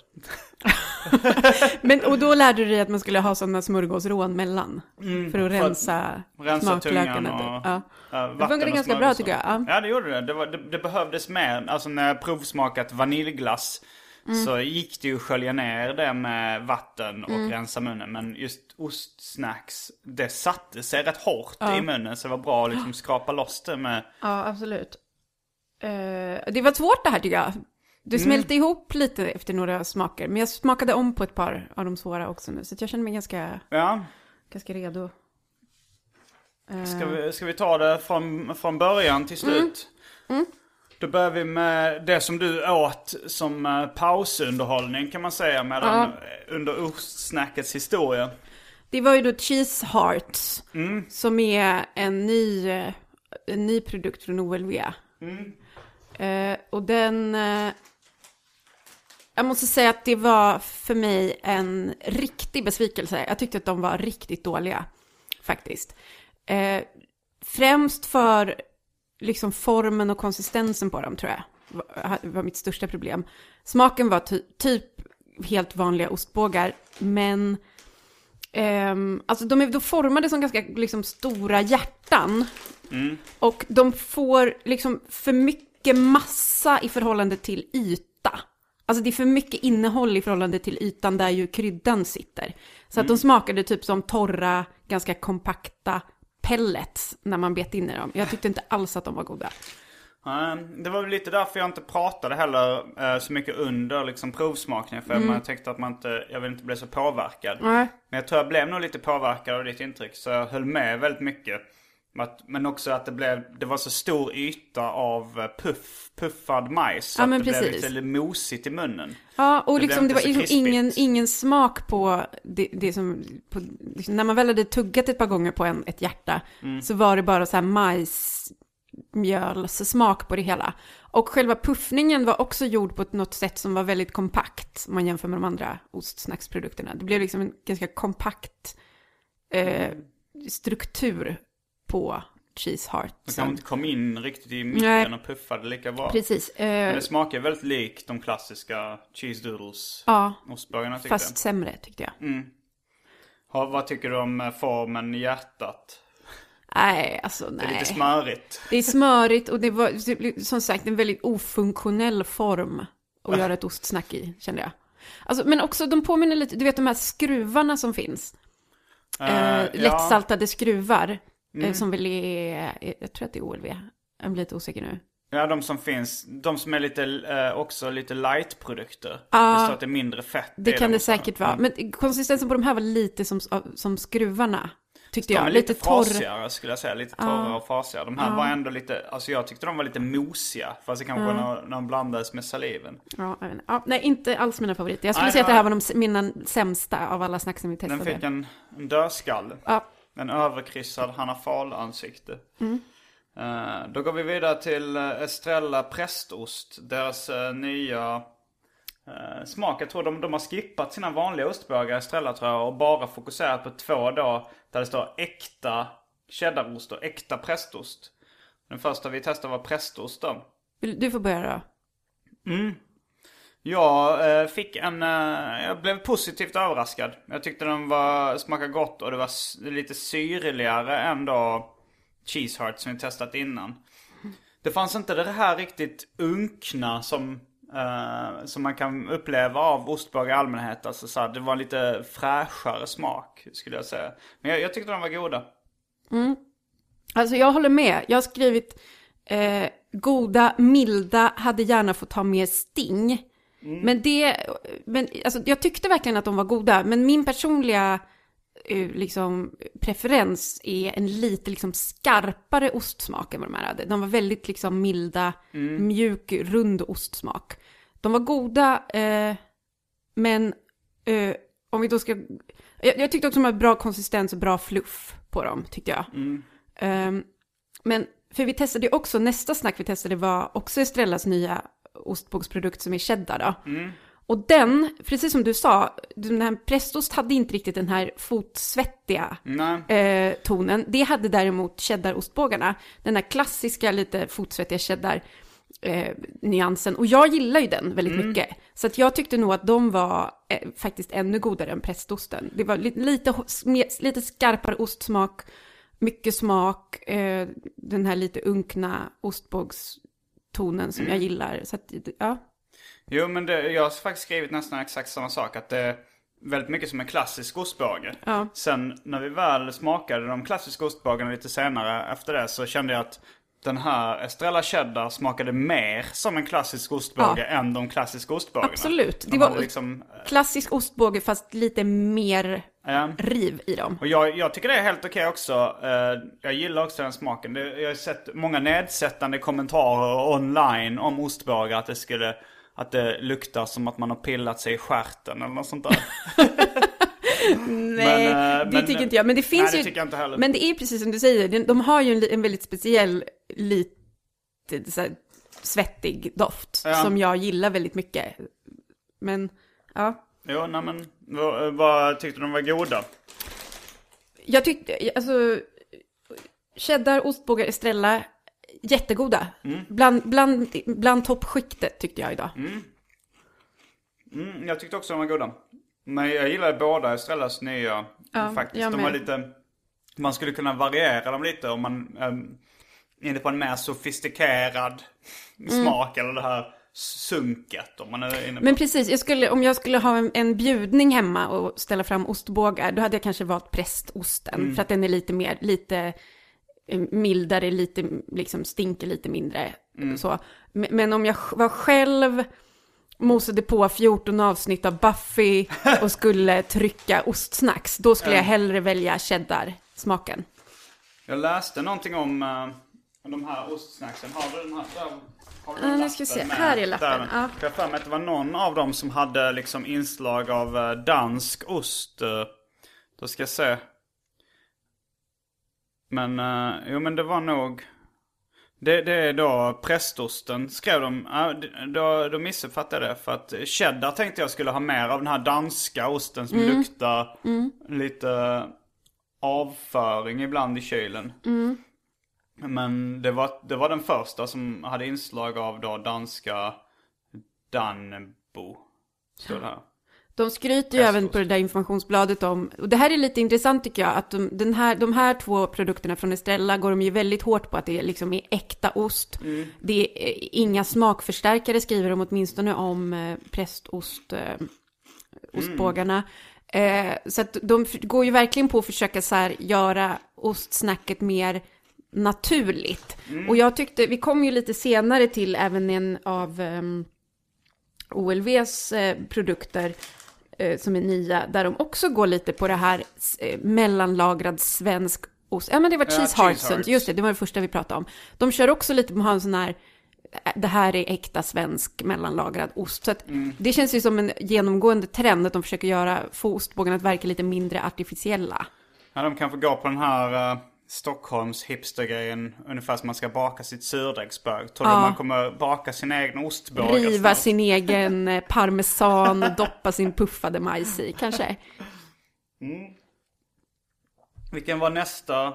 *laughs* Men, och då lärde du dig att man skulle ha sådana smörgåsrån mellan. för att Mm, för att rensa, rensa tungan smaklökarna. och- typ. Ja. Ja, Det vatten funkade och ganska bra tycker jag. Ja. Ja det gjorde det. Det, var, det. det behövdes mer. Alltså när jag provsmakat vaniljglass Mm. så gick det ju att skölja ner det med vatten och Mm. rensa munnen. Men just ostsnacks, det satte sig rätt hårt i munnen. Så det var bra att liksom skrapa loss det med... Ja, absolut. Eh, det var svårt det här tycker jag. Det smälte ihop lite efter några smaker. Men jag smakade om på ett par av de svåra också nu. Så jag känner mig ganska, Ja, ganska redo. Eh, ska vi, ska vi ta det från, från början till slut? Mm. Då börjar vi med det som du åt som eh, pausunderhållning kan man säga. Medan, Under ostsnackets historia. Det var ju då Cheese Hearts. Som är en ny, eh, en ny produkt från OLV. Eh, och den... Eh, jag måste säga att det var för mig en riktig besvikelse. Jag tyckte att de var riktigt dåliga, faktiskt. Eh, främst för liksom formen och konsistensen på dem, tror jag. Var, mitt största problem. Smaken var ty typ helt vanliga ostbågar, men... Ehm, alltså de är då formade som ganska liksom, stora hjärtan. Och de får liksom för mycket massa i förhållande till yta. Alltså det är för mycket innehåll i förhållande till ytan där ju kryddan sitter. Så att de smakade typ som torra, ganska kompakta pellets när man bet in i dem. Jag tyckte inte alls att de var goda. Det var väl lite därför jag inte pratade heller eh, så mycket under liksom, provsmakningen. För man tänkte att man inte, jag vill inte bli så påverkad. Nej. Men jag tror jag blev nog lite påverkad av ditt intryck. Så jag höll med väldigt mycket. Men också att det blev, det var så stor yta av eh, puff, puffad majs. Så Ja, att det blev precis. lite mosigt i munnen. Ja, och Det liksom, blev det var liksom ingen, ingen smak på det, det som, på, liksom, när man väl hade tuggat ett par gånger på en, ett hjärta, Mm. så var det bara så här majsmjölssmak på det hela. Och själva puffningen var också gjord på ett, något sätt som var väldigt kompakt, om man jämför med de andra ostsnacksprodukterna. Det blev liksom en ganska kompakt eh, struktur på Cheese Heart. De kanske inte kom in riktigt i mitten Nej. och puffade lika bra. Precis. Men Eh, det smakar väldigt likt de klassiska cheese doodles ja, ostbågarna tyckte fast jag. sämre tyckte jag. Ha, vad tycker du om eh, formen i hjärtat? Nej, alltså Det nej. är lite smörigt. Det är smörigt och det var som sagt en väldigt ofunktionell form att göra ett ostsnack i, kände jag. Alltså, men också, de påminner lite, du vet de här skruvarna som finns. Eh, Eh, lättsaltade skruvar. Mm. Eh, som väl är, jag tror att det är OLV. Jag blir lite osäker nu. Ja, de som finns. De som är lite, eh, också lite light-produkter. Ja. det står att det är mindre fett. Det kan dem det säkert vara. Men konsistensen på de här var lite som, som skruvarna. Tyckte De jag. är Lite lite torr. frasigare skulle jag säga. Lite torrare och frasigare. De här var ändå lite, alltså jag tyckte de var lite mosiga. Fast det kanske var när, när de blandades med saliven. Ja, ja, nej, inte alls mina favoriter. Jag skulle Nej, säga att det här var de, mina sämsta av alla snack som vi Den testade. fick en, en dödskalle. Ja, En överkryssad Hanna Fahl-ansikte. Mm. Eh, då går vi vidare till uh, Estrella Prästost. Deras eh, nya uh, smak. Jag tror de, de har skippat sina vanliga ostbågar, Estrella tror jag, och bara fokuserat på två då. Där det står äkta cheddarost och äkta prästost. Den första vi testade var prästost då. Du får börja då. Jag eh, fick en, eh, jag blev positivt överraskad. Jag tyckte den var, smakade gott och det var lite syrligare än då Cheese Heart som vi testat innan. Det fanns inte det här riktigt unkna som, uh, som man kan uppleva av ostbågar i allmänhet. Alltså så här, det var lite fräschare smak skulle jag säga. Men jag, jag tyckte de var goda. Mm. Alltså jag håller med. Jag har skrivit eh, goda, milda, hade gärna fått ha mer sting. Men det, men alltså jag tyckte verkligen att de var goda. Men min personliga eh, liksom, preferens är en lite liksom skarpare ostsmak än vad de här hade. De var väldigt liksom milda, mjuk, rund ostsmak. De var goda, eh, men eh, om vi då ska... Jag, jag tyckte också de hade bra konsistens och bra fluff på dem, tyckte jag. Ehm, men för vi testade ju också, nästa snack vi testade var också Estrellas nya ostbågsprodukt som är cheddar då. Och den, precis som du sa, den här prästost hade inte riktigt den här fotsvettiga eh, tonen. Det hade däremot cheddarostbågarna. Den här klassiska lite fotsvettiga cheddar eh, nyansen. Och jag gillar ju den väldigt mycket. Så att jag tyckte nog att de var eh, faktiskt ännu godare än prästosten. Det var lite, lite, lite skarpare ostsmak, mycket smak, eh, den här lite unkna ostbågstonen som jag gillar. Så att, ja. Jo, men det, jag har faktiskt skrivit nästan exakt samma sak. Att det är väldigt mycket som en klassisk ostbåge. Ja. Sen när vi väl smakade de klassiska ostbågarna lite senare efter det så kände jag att den här Estrella Cheddar smakade mer som en klassisk ostbåge Ja. än de klassiska ostbågarna. Absolut. De Det var- liksom, Klassisk ostbåge fast lite mer ja. riv i dem. Och jag, jag tycker det är helt okej också. Eh, jag gillar också den smaken. Det, jag har sett många nedsättande kommentarer online om ostbågar. Att det skulle, att det luktar som att man har pillat sig i stjärten eller något sånt där. *laughs* Nej, Men, eh, det men- tycker inte jag. Men det finns Nej, det ju... tycker jag inte heller. Men det är precis som du säger, de, har ju en, en väldigt speciell, lite så här, svettig doft. Ja. Som jag gillar väldigt mycket. Men, ja. Jo, nej men vad, vad tyckte de var goda? Jag tyckte, alltså, cheddar, ostbågar, Estrella, jättegoda. Mm. Bland, bland, bland toppskiktet tyckte jag idag. Mm, jag tyckte också de var goda. Men jag gillade båda Estrellas nya Ja, faktiskt. De var lite, man skulle kunna variera dem lite om man um, är inne på en mer sofistikerad Mm. smak. Eller det här sunket om man är inne på. Men precis, jag skulle, om jag skulle ha en, en bjudning hemma och ställa fram ostbågar, då hade jag kanske valt prästosten. För att den är lite mer, lite eh, mildare, lite, liksom stinker lite mindre. Så. Men, om jag var själv, mosade på 14 avsnitt av Buffy *laughs* och skulle trycka ostsnacks, då skulle jag hellre välja cheddar-smaken. Jag läste någonting om uh, de här ostsnacksen. Har du den här? Den nu ska vi se. med? Här är lappen, ja. Jag för mig att det var någon av dem som hade liksom inslag av eh, dansk ost. eh. då ska jag se. Men, uh, jo men det var nog... Det, det är då prästosten skrev de. Då, då missuppfattade jag det. För att cheddar tänkte jag skulle ha mer av den här danska osten som luktar lite avföring ibland i kylen. Men det var, det var den första som hade inslag av då danska Danbo. Står det här. De skryter ju även på det där informationsbladet om, och det här är lite intressant tycker jag, att de, den här, de här två produkterna från Estrella går de ju väldigt hårt på att det liksom är äkta ost. Det är eh, inga smakförstärkare skriver de åtminstone om eh, prästost, eh, ostbågarna. Eh, så att de går ju verkligen på att försöka så här göra ostsnacket mer naturligt. Och jag tyckte, vi kom ju lite senare till även en av ehm, OLVs eh, produkter eh, som är nya, där de också går lite på det här eh, mellanlagrad svensk ost. Ja, men det var Ja, cheese hearts, just det, det var det första vi pratade om. De kör också lite på att ha en sån här, eh, det här är äkta svensk mellanlagrad ost. Så Mm. det känns ju som en genomgående trend att de försöker göra, få ostbågarna att verka lite mindre artificiella. Ja, de kan få gå på den här uh, Stockholms hipstergrejen. Ungefär som man ska baka sitt surdegsbög. Tror du Ja. man kommer baka sin egen ostbåge Riva sin egen eh, parmesan och doppa sin puffade majs i, kanske. Vilken var nästa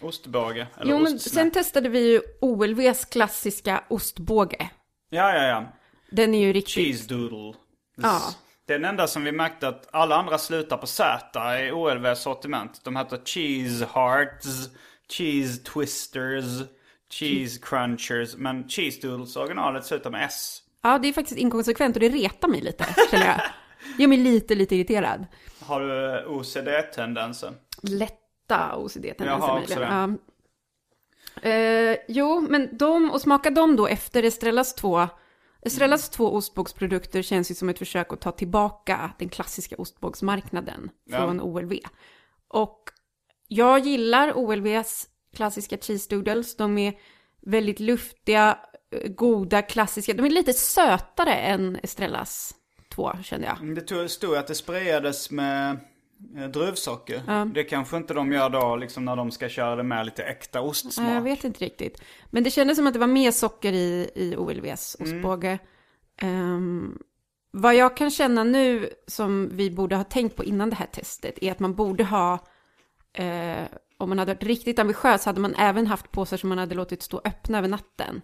ostbåge? Eller Jo, men sen testade vi ju OLVs klassiska ostbåge. Ja, ja, ja. Den är ju riktigt... Cheese doodle. Ja. Det är den enda som vi märkte att alla andra slutar på Z i OLVs sortiment. De heter Cheese Hearts, Cheese Twisters, Cheese Crunchers. Men Cheese Doodles originalet slutar med S. Ja, det är faktiskt inkonsekvent och det retar mig lite, känner jag. Gör mig lite, lite irriterad. Har du OCD-tendensen? Lätta OCD-tendenser Jag har möjligen. också Ja. Eh, jo, men de, och smaka dem då efter Estrellas två. Estrellas Mm. två ostbågsprodukter känns ju som ett försök att ta tillbaka den klassiska ostbågsmarknaden Ja. från OLV. Och jag gillar OLVs klassiska cheese doodles. De är väldigt luftiga, eh, goda, klassiska. De är lite sötare än Estrellas två, känner jag. Det tog- stod att det sprayades med druvsocker. Ja. Det kanske inte de gör då liksom när de ska köra det med lite äkta ostsmak. Nej, jag vet inte riktigt. Men det kändes som att det var mer socker i, i OLVs ostbåge. Ehm, vad jag kan känna nu som vi borde ha tänkt på innan det här testet är att man borde ha, eh, om man hade varit riktigt ambitiös, hade man även haft påsar som man hade låtit stå öppna över natten.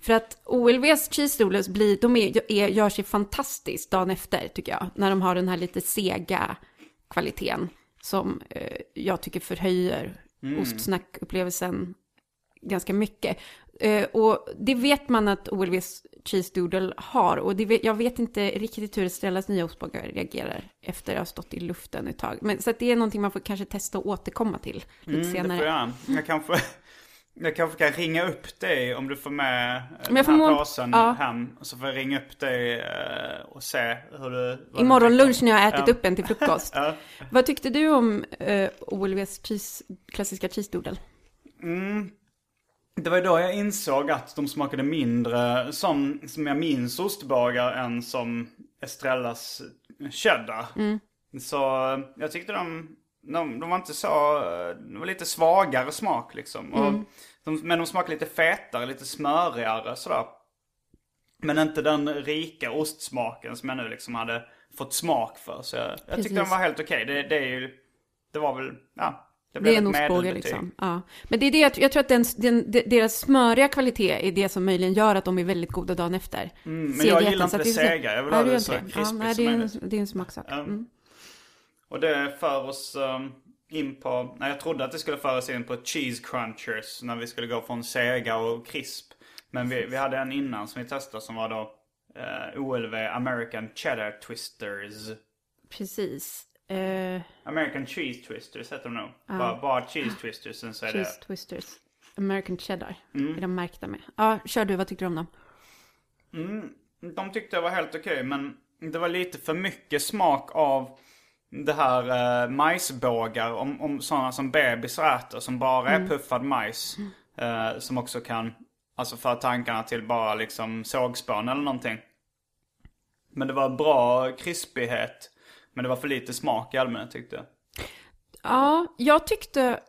För att OLVs cheese doodles blir, de är, är, gör sig fantastiskt dagen efter tycker jag. När de har den här lite sega kvaliteten som eh, jag tycker förhöjer ostsnackupplevelsen ganska mycket. Eh, och det vet man att OLVs cheese doodle har. Och det vet, jag vet inte riktigt hur Estrellas nya ostbågar reagerar efter att ha stått i luften ett tag. Men så det är någonting man får kanske testa och återkomma till lite Mm, det senare. får jag. Jag kanske, jag kanske kan ringa upp dig om du får med Men den här mål- påsen ja. hem. Så får jag ringa upp dig eh, och se hur du... Imorgon lunch när jag har ätit Ja. upp en till frukost. *laughs* Ja. Vad tyckte du om uh, OLVs cheese, klassiska cheese doodle? Det var ju då jag insåg att de smakade mindre som, som jag minns ostbågar än som Estrellas cheddar. Så jag tyckte de, de, de var inte så, de var lite svagare smak liksom. Och de, men de smakade lite fetare, lite smörigare sådär. Men inte den rika ostsmaken som jag nu liksom hade fått smak för. Så jag, jag tyckte den var helt okej. Det, det är ju, det var väl, ja. Det blev är en ostbåge liksom. Ja. Men det är det, jag, jag tror att den, den, de- deras smöriga kvalitet är det som möjligen gör att de är väldigt goda dagen efter. Mm, men jag gillar inte det sega. Jag vill Ja, ha det så det. krispigt ja, som det, möjligt. det är en smaksak. Mm. Och det för oss um, in på, nej jag trodde att det skulle föra oss in på cheese crunchers när vi skulle gå från sega och krisp. Men vi, vi hade en innan som vi testade som var då eh, OLV American Cheddar Twisters. Precis. Eh, American Cheese Twisters heter de nog. Bara, bara Cheese Twisters, sen så är cheese det... twisters. American cheddar. Mm. Är de märkta med. Ja, kör du. Vad tycker du om dem? De tyckte jag var helt okej men det var lite för mycket smak av det här eh, majsbågar om, om sådana som bebisar äter som bara är puffad majs. Eh, som också kan, alltså föra tankarna till bara liksom sågspån eller någonting. Men det var bra krispighet. Men det var för lite smak i allmänhet tyckte jag. Ja, jag tyckte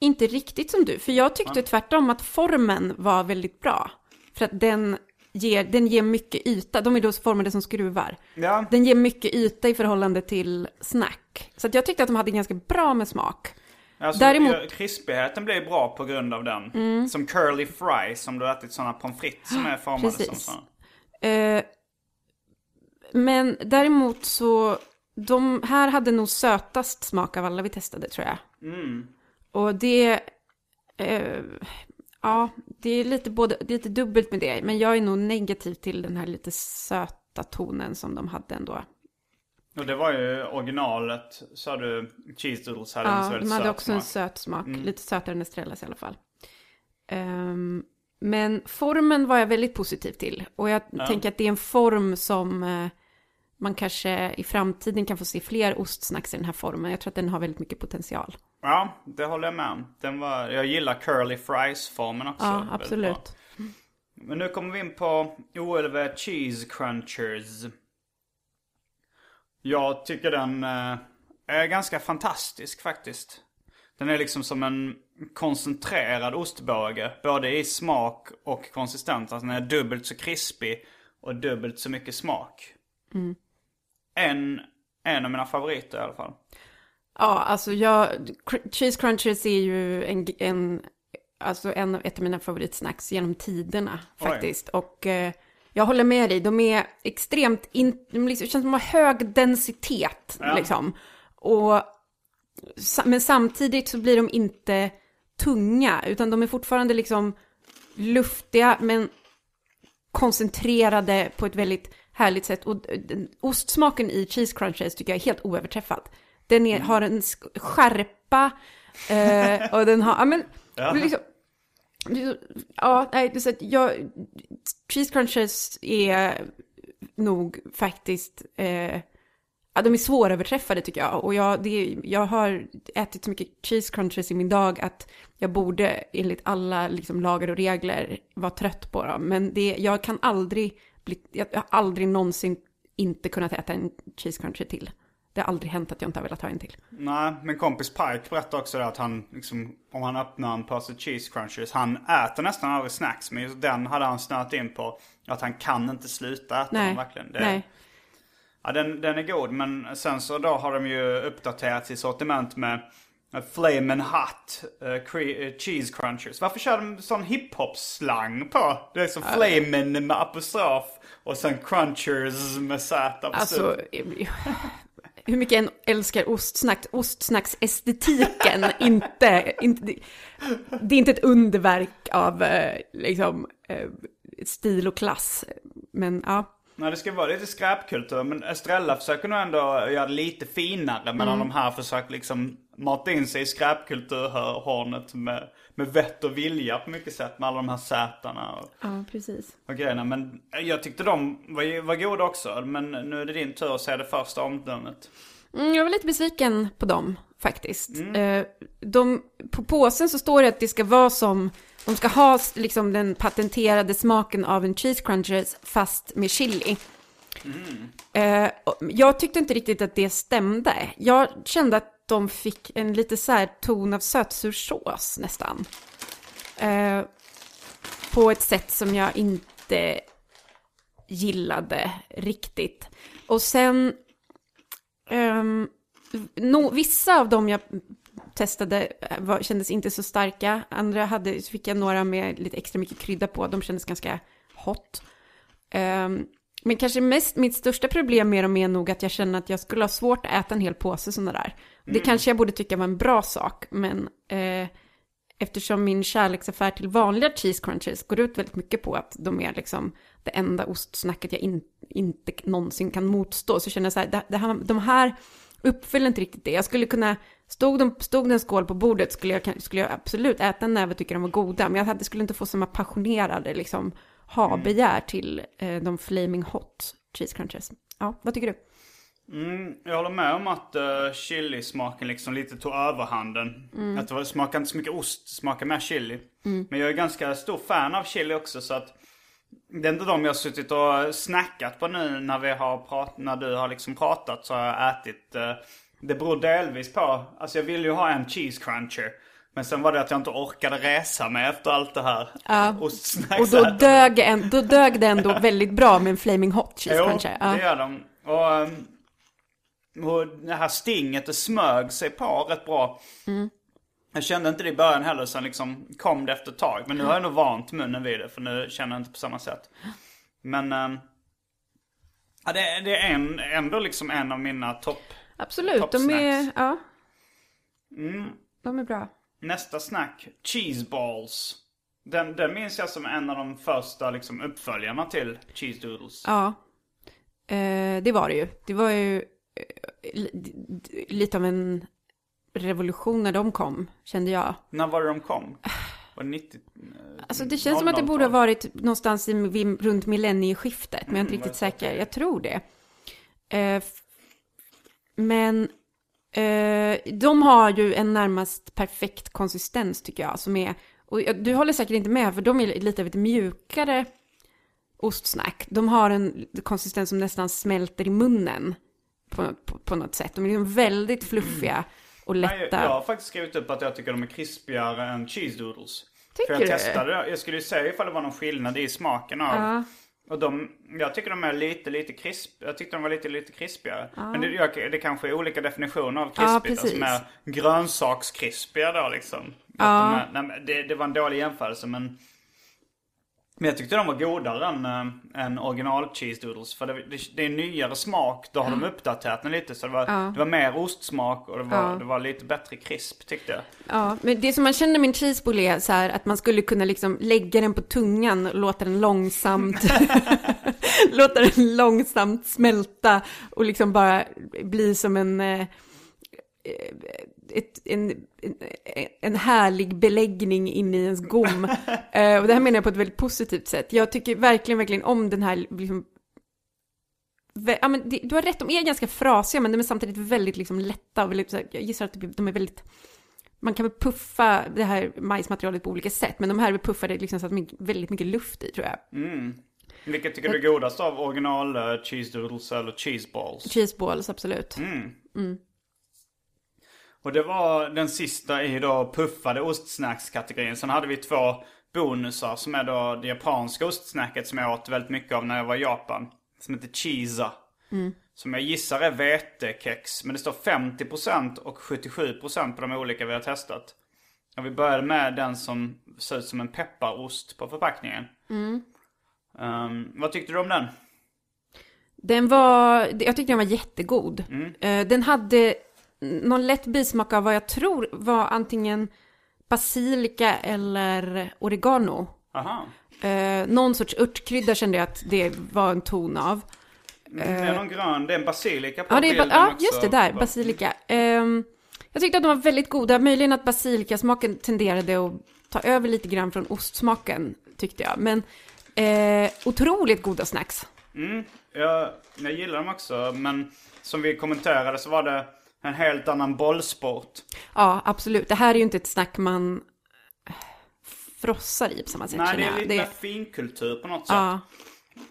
inte riktigt som du. För jag tyckte tvärtom att formen var väldigt bra. För att den ger, den ger mycket yta. De är då formade som skruvar. Ja, Den ger mycket yta i förhållande till snack. Så jag tyckte att de hade ganska bra med smak. alltså, Däremot- Mm. ja, krispigheten blir bra på grund av den. Som curly fries, om du har ätit sådana pommes frites som är *gasps* formade som Precis. sådana. Eh, men däremot så, de här hade nog sötast smak av alla vi testade tror jag. Och det, eh, ja, det är lite, både, det är lite dubbelt med det. Men jag är nog negativ till den här lite söta tonen som de hade ändå. Och det var ju originalet, sa du, cheese doodles hade en så Ja, väldigt de hade söt också en smak. Mm. söt smak. Lite sötare än Estrellas i alla fall. Ehm, men formen var jag väldigt positiv till. Och jag tänker att det är en form som eh, man kanske i framtiden kan få se fler ostsnacks i den här formen. Jag tror att den har väldigt mycket potential. Ja, det håller jag med om. Den var, jag gillar curly fries-formen också. Ja, absolut. Men nu kommer vi in på OLV Cheese Crunchers. Jag tycker den eh, är ganska fantastisk faktiskt. Den är liksom som en koncentrerad ostbåge. Både i smak och konsistens. Alltså den är dubbelt så krispig och dubbelt så mycket smak. En, en av mina favoriter i alla fall. Ja, alltså jag, cheese crunchers är ju en, en, alltså en av ett av mina favoritsnacks genom tiderna Oj. faktiskt. Och eh, jag håller med dig, de är extremt, in, de liksom, känns som de har hög densitet Ja. liksom. Och, men samtidigt så blir de inte tunga, utan de är fortfarande liksom luftiga, men koncentrerade på ett väldigt härligt sätt. Och den- ostsmaken i cheese crunches tycker jag är helt oöverträffad. Den är, har en sk- skärpa eh, och den har, ja men, Ja. liksom, ja, nej, så att jag, cheese crunches är nog faktiskt, eh, ja, de är svåröverträffade tycker jag. Och jag, det, jag har ätit så mycket cheese crunches i min dag att jag borde enligt alla liksom, lagar och regler vara trött på dem. Men det, jag kan aldrig jag har aldrig någonsin inte kunnat äta en cheese crunchy till. det har aldrig hänt att jag inte har velat ha en till. Nej, min kompis Pike berättade också att han, liksom, om han öppnar en påse cheese crunchers, han äter nästan aldrig snacks. Men just den hade han snöat in på. Att han kan inte sluta äta Nej. den verkligen. Det, Nej. Ja, den, den är god, men sen så då har de ju uppdaterat sitt sortiment med Flamin' Hot uh, Cheese Crunchers. Varför kör de sån hiphop-slang på? Det är som Flamin' med apostrof och sen Crunchers med Z Alltså, hur mycket än älskar ostsnack, ostsnacksestetiken, *laughs* inte, inte, det- är inte ett underverk av eh, liksom, stil och klass. Men ja, Nej, det ska vara lite skräpkultur, men Estrella försöker nog ändå göra det lite finare. Medan Mm. de här försöker liksom mata in sig i skräpkulturhörnet med, med vett och vilja på mycket sätt. Med alla de här sätarna och, ja precis. och grejerna. Men jag tyckte de var, var goda också. Men nu är det din tur att säga det första omdömet. Mm, jag var lite besviken på dem faktiskt. Eh, de, på påsen så står det att det ska vara som, de ska ha liksom den patenterade smaken av en cheese crunchers fast med chili. Eh, och jag tyckte inte riktigt att det stämde. Jag kände att de fick en lite så här ton av sötsursås nästan. Eh, på ett sätt som jag inte gillade riktigt. Och sen eh, no, vissa av dem jag testade eh, var, kändes inte så starka. Andra hade, så fick jag några med lite extra mycket krydda på. De kändes ganska hot. Ehm, men kanske mest, mitt största problem med dem är nog att jag känner att jag skulle ha svårt att äta en hel påse sådana där. Det kanske jag borde tycka var en bra sak, men eh, eftersom min kärleksaffär till vanliga cheese crunches går ut väldigt mycket på att de är liksom det enda ostsnacket jag in, inte någonsin kan motstå, så känner jag så här, det, det här, de här uppfyller inte riktigt det. Jag skulle kunna, stod, de, stod det en skål på bordet skulle jag, skulle jag absolut äta en näve och tycka de var goda, men jag hade, skulle inte få samma passionerade liksom, ha-begär till eh, de flaming hot cheese crunches. Ja, vad tycker du? Mm, jag håller med om att uh, chilismaken liksom lite tog överhanden. Att det smakar inte så mycket ost, det smakar mer chili. Men jag är ganska stor fan av chili också så att det är inte de jag har suttit och snackat på nu när vi har prat, när du har liksom pratat så har jag ätit. eh, det beror delvis på, alltså jag ville ju ha en cheese cruncher. Men sen var det att jag inte orkade resa mig efter allt det här. Ja. *laughs* Och Ostsnacksätandet. då dög, en, då dög det ändå väldigt bra med en flaming hot cheese Jo, cruncher. Ja. det gör de. Och, ehm, och det här stinget, det smög sig på rätt bra. Mm. Jag kände inte det i början heller, sen liksom kom det efter ett tag. Men nu har jag nog vant munnen vid det, för nu känner jag inte på samma sätt. Men ehm, ja, det, är- det är en, ändå liksom en av mina topp... Absolut, de är, ja, Mm. de är bra. Nästa snack, cheese balls. Den, den minns jag som en av de första liksom, uppföljarna till cheese doodles. Ja, eh, det var det ju. Det var ju lite av en revolution när de kom, kände jag. När var det de kom? Var det 90? Alltså det känns som att det borde ha 00-tal? varit någonstans i, runt millennieskiftet, men jag är inte Mm, riktigt säker. Jag tror det. Eh, men eh, de har ju en närmast perfekt konsistens tycker jag, som är, och du håller säkert inte med, för de är lite av ett mjukare ostsnack. De har en konsistens som nästan smälter i munnen på, på, på något sätt. De är liksom väldigt fluffiga och Nej, lätta. jag, jag har faktiskt skrivit upp att jag tycker de är krispigare än cheese doodles. Tycker För jag du? testade det. Jag skulle ju säga ifall det var någon skillnad i smaken av. Ja. Och de, jag tycker de är lite, lite krisp. Jag tyckte de var lite, lite krispigare. Men det, jag, det kanske är olika definitioner av Ja, krispigt. precis. som är grönsakskrispiga då liksom. Ja. De är, nej, det, det var en dålig jämförelse men. Men jag tyckte de var godare än, äh, än original cheese doodles. För det, det, det är nyare smak. Då har de uppdaterat den lite. Så det var, det var mer ostsmak och det var, Ja. det var lite bättre krisp tyckte jag. Ja, men det som man känner med en cheeseball är så här att man skulle kunna liksom lägga den på tungan och låta den långsamt, *laughs* *laughs* låta den långsamt smälta och liksom bara bli som en, eh, ett, en, en, en härlig beläggning in i ens gom. *laughs* Eh, och det här menar jag på ett väldigt positivt sätt. Jag tycker verkligen, verkligen om den här liksom, Ja, men det, du har rätt, de är ganska frasiga men de är samtidigt väldigt liksom, lätta och väldigt, jag gissar att de är väldigt man kan väl puffa det här majsmaterialet på olika sätt, men de här är puffade liksom så att de är väldigt mycket luft i tror jag. Vilket tycker du är godast av original eh, cheese doodles eller cheese balls? Cheese balls, absolut. Mm. Och det var den sista i då puffade ostsnackskategorin. Sen hade vi två bonusar som är då det japanska ostsnacket som jag åt väldigt mycket av när jag var i Japan. Som heter Chiza. Som jag gissar är vetekex. Men det står 50% och 77% på de olika vi har testat. Och vi började med den som ser ut som en pepparost på förpackningen. Ehm, vad tyckte du om den? Den var, jag tyckte den var jättegod. Eh, Den hade någon lätt bismak av vad jag tror var antingen basilika eller oregano. Aha. Eh, någon sorts örtkrydda kände jag att det var en ton av. Det är någon grön, det är en basilika på Ja, det är bilden ja också. just det där, basilika. Ehm, jag tyckte att de var väldigt goda. Möjligen att basilikasmaken tenderade att ta över lite grann från ostsmaken, tyckte jag. Men eh, otroligt goda snacks. Jag, jag gillar dem också, men som vi kommenterade så var det en helt annan bollsport. Ja, absolut. Det här är ju inte ett snack man frossar i på samma sätt, Nej, det är lite Det- finkultur på något sätt. Ja,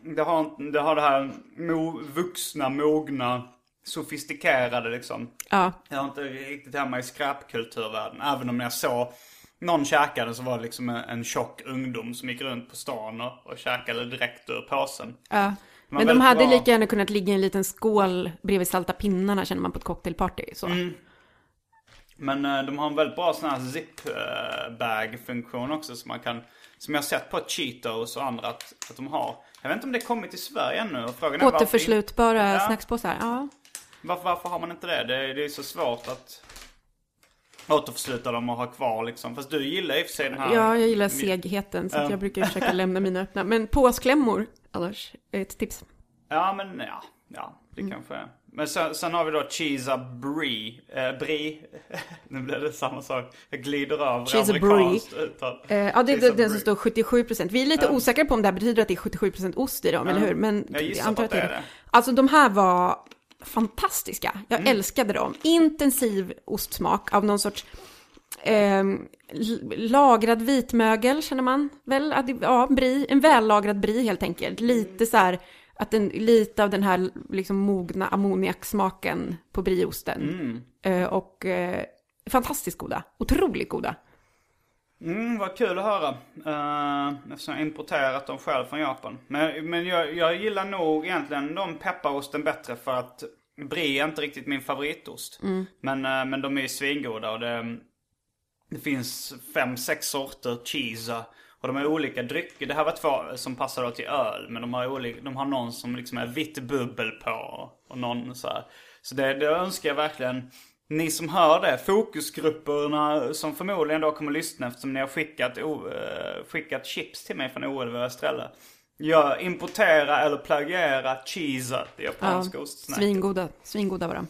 Det, har, det har det här mo, vuxna, mogna, sofistikerade liksom. ja, Jag har inte riktigt hemma i skräpkulturvärlden. Även om jag såg någon käkade så var det liksom en, en tjock ungdom som gick runt på stan och, och käkade direkt ur påsen. ja. Var Men de hade bra. lika gärna kunnat ligga i en liten skål bredvid salta pinnarna, känner man på ett cocktailparty. Så. Mm. Men eh, de har en väldigt bra sån här zip-bag-funktion också som man kan... Som jag har sett på Cheetos och andra att, att de har. Jag vet inte om det kommit till Sverige ännu. är varför, Återförslutbara Ja. snackspåsar, ja. varför, varför har man inte det? det? Det är så svårt att återförsluta dem och ha kvar liksom. Fast du gillar i och för sig den här... Ja, jag gillar segheten, så jag brukar *laughs* försöka lämna mina öppna. Men påsklämmor, annars, är ett tips. Ja, men ja. Ja, det Mm. kanske är. Men sen, sen har vi då Cheesa Brie. Eh, brie. *laughs* nu blir det samma sak. Jag glider över Cheesa amerikanskt uttal. Eh, ja, det är den som står 77%. Vi är lite osäkra på om det här betyder att det är 77% ost i dem, eller hur? Men Jag gissar antar på att det är det. det. Alltså de här var fantastiska. Jag Mm. älskade dem. Intensiv ostsmak av någon sorts l- lagrad vitmögel, känner man väl? Ja, brie, en vällagrad brie helt enkelt. Lite så här, att den, lite av den här liksom mogna ammoniaksmaken på brieosten. Mm. Eh, och eh, fantastiskt goda, otroligt goda. Mm, vad kul att höra. Uh, eftersom jag importerat dem själv från Japan. Men, men jag, jag gillar nog egentligen de pepparosten bättre för att brie är inte riktigt min favoritost. Men, eh, men de är ju svingoda och det, det finns fem, sex sorter cheese. Och de har olika drycker. Det här var två som passar då till öl. Men de har, olika, de har någon som liksom är vitt bubbel på. Och någon så här. Så det, det önskar jag verkligen. Ni som hör det, fokusgrupperna som förmodligen då kommer lyssna eftersom ni har skickat, o, eh, skickat chips till mig från OLV Estrella. Jag importera eller plagiera cheese, det japanska ostsnacket. Svingoda, svingoda var de.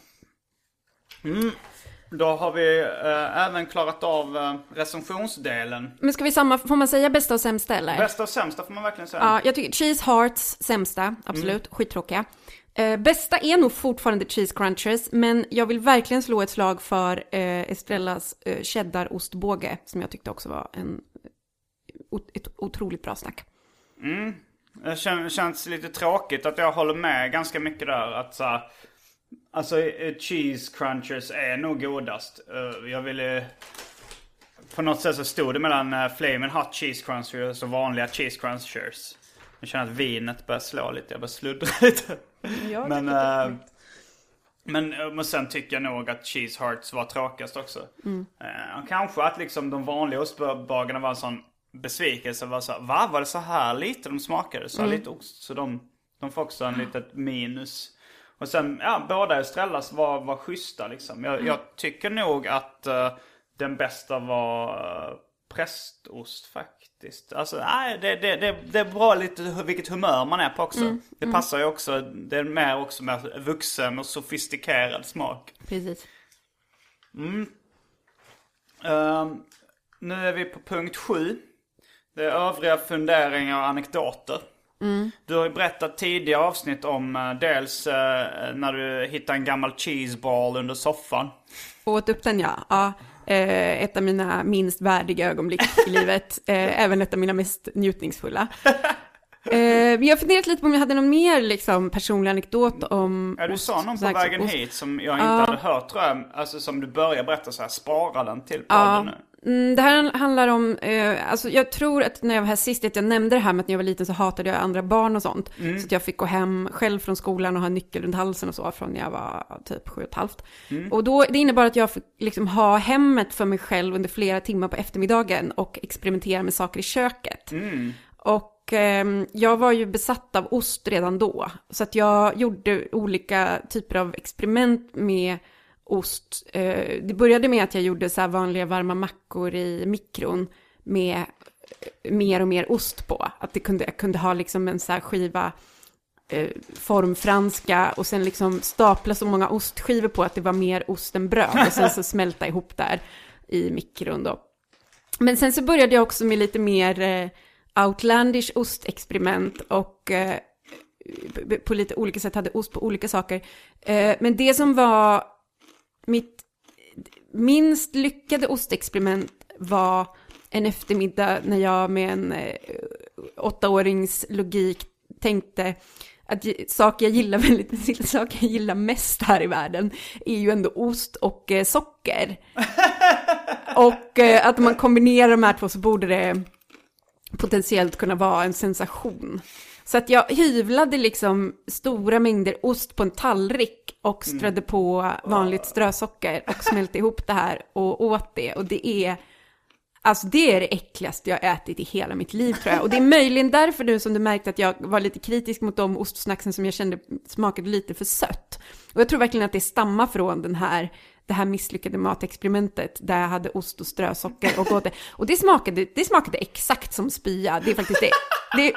Då har vi eh, även klarat av eh, recensionsdelen. Men ska vi samma, får man säga bästa och sämsta eller? Bästa och sämsta får man verkligen säga. Ja, jag tycker Cheese Hearts sämsta, absolut, skittråkiga. Eh, bästa är nog fortfarande Cheese Crunchers, men jag vill verkligen slå ett slag för eh, Estrellas eh, cheddarostbåge, som jag tyckte också var en, ett otroligt bra snack. Mm, Det kän, känns lite tråkigt att jag håller med ganska mycket där. Att så här, Alltså eh, cheese crunchers är nog godast. Eh, jag ville... Eh, på något sätt så stod det mellan uh, Flamin' Hot Cheese Crunchers och vanliga Cheese Crunchers. Jag känner att vinet börjar slå lite, jag börjar sluddra *laughs* lite. men, eh, men, eh, men sen tycker jag nog att Cheese Hearts var tråkigast också. Eh, och kanske att liksom de vanliga ostbagarna var en sån besvikelse. Var så, Va? Var det så här lite de smakade? Så här lite ost. Så de, de får också en litet minus. Och sen, ja, båda Estrellas var, var schyssta liksom. Jag, jag tycker nog att eh, den bästa var uh, prästost faktiskt. Alltså, nej, det, det, det, det är bra lite vilket humör man är på också. Det passar ju också, det är mer också med vuxen och sofistikerad smak. Precis. Ehm, nu är vi på punkt sju. Det är övriga funderingar och anekdoter. Du har ju berättat tidigare avsnitt om eh, dels eh, när du hittade en gammal cheeseball under soffan. Åt upp den ja. ja. Eh, ett av mina minst värdiga ögonblick i *laughs* livet. Eh, även ett av mina mest njutningsfulla. *laughs* Eh, men jag har funderat lite på om jag hade någon mer liksom, personlig anekdot om Ja, du sa någon på vägen hit som jag inte Ja. hade hört tror jag. Alltså som du börjar berätta så här, spara den till podden Ja, nu. Mm, det här handlar om, eh, alltså jag tror att när jag var här sist, att jag nämnde det här med att när jag var liten så hatade jag andra barn och sånt. Så att jag fick gå hem själv från skolan och ha nyckel runt halsen och så från när jag var typ sju och ett halvt. Och då, det innebar att jag fick liksom ha hemmet för mig själv under flera timmar på eftermiddagen och experimentera med saker i köket. Och ehm, jag var ju besatt av ost redan då. Så att jag gjorde olika typer av experiment med ost. Eh, det började med att jag gjorde så här vanliga varma mackor i mikron med mer och mer ost på. Att det kunde, jag kunde ha liksom en så här skiva eh, formfranska och sen liksom stapla så många ostskivor på att det var mer ost än bröd. Och sen så *laughs* smälta ihop där i mikron då. Men sen så började jag också med lite mer eh, outlandish ostexperiment och eh, på lite olika sätt hade ost på olika saker. Men det som var mitt minst lyckade ostexperiment var en eftermiddag när jag med en eh, åttaårings logik tänkte att saker jag gillar väldigt, *laughs* saker jag gillar mest här i världen är ju ändå ost och eh, socker. *laughs* Och eh, att om man kombinerar de här två så borde det potentiellt kunna vara en sensation. Så att jag hyvlade liksom stora mängder ost på en tallrik och strödde på vanligt strösocker och smälte ihop det här och åt det. Och det är, alltså det är det äckligaste jag ätit i hela mitt liv tror jag. Och det är möjligen därför nu som du märkte att jag var lite kritisk mot de ostsnacksen som jag kände smakade lite för sött. Och jag tror verkligen att det stammar från den här det här misslyckade matexperimentet där jag hade ost och strösocker och åt det. Och det smakade, det smakade exakt som spya. Det är faktiskt det. det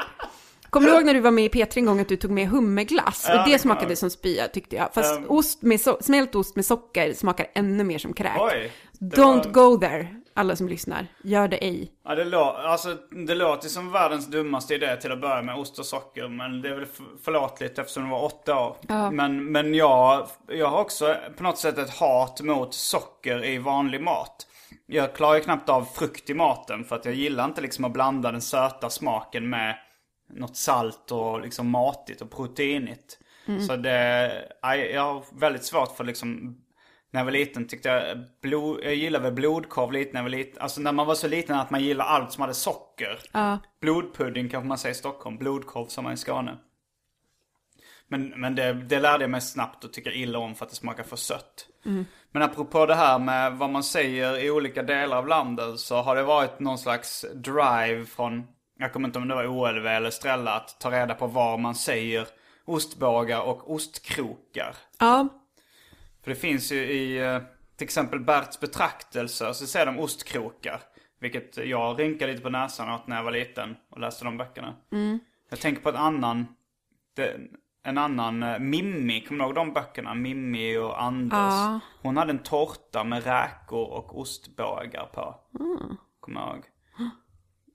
Kommer du ihåg när du var med i P3 en gång att du tog med hummerglass? Ja, och det smakade som spya tyckte jag. Fast Um. ost med so- smält ost med socker smakar ännu mer som kräk. Oj. Don't var- go there, alla som lyssnar. Gör det ej. Ja, det, lå- alltså, det låter som världens dummaste idé till att börja med ost och socker. Men det är väl förlåtligt eftersom det var åtta år. Ja. Men, men jag, jag har också på något sätt ett hat mot socker i vanlig mat. Jag klarar ju knappt av frukt i maten för att jag gillar inte liksom att blanda den söta smaken med något salt och liksom matigt och proteinigt. Så det, jag har väldigt svårt för liksom när jag var liten tyckte jag, blod, jag gillade väl blodkorv lite när jag var liten. Alltså när man var så liten att man gillade allt som hade socker. Ja. Blodpudding kanske man säger i Stockholm. Blodkorv som man i Skåne. Men, men det, det lärde jag mig snabbt och tycker illa om för att det smakar för sött. Men apropå det här med vad man säger i olika delar av landet så har det varit någon slags drive från, jag kommer inte om det var OLV eller Strella, att ta reda på var man säger ostbågar och ostkrokar. Ja, För det finns ju i eh, till exempel Berts betraktelser så säger de ostkrokar. Vilket jag rynkade lite på näsan åt när jag var liten och läste de böckerna. Jag tänker på en annan, en annan uh, Mimmi, kommer du ihåg de böckerna? Mimmi och Anders. Ja. Hon hade en tårta med räkor och ostbågar på. Kommer jag ihåg.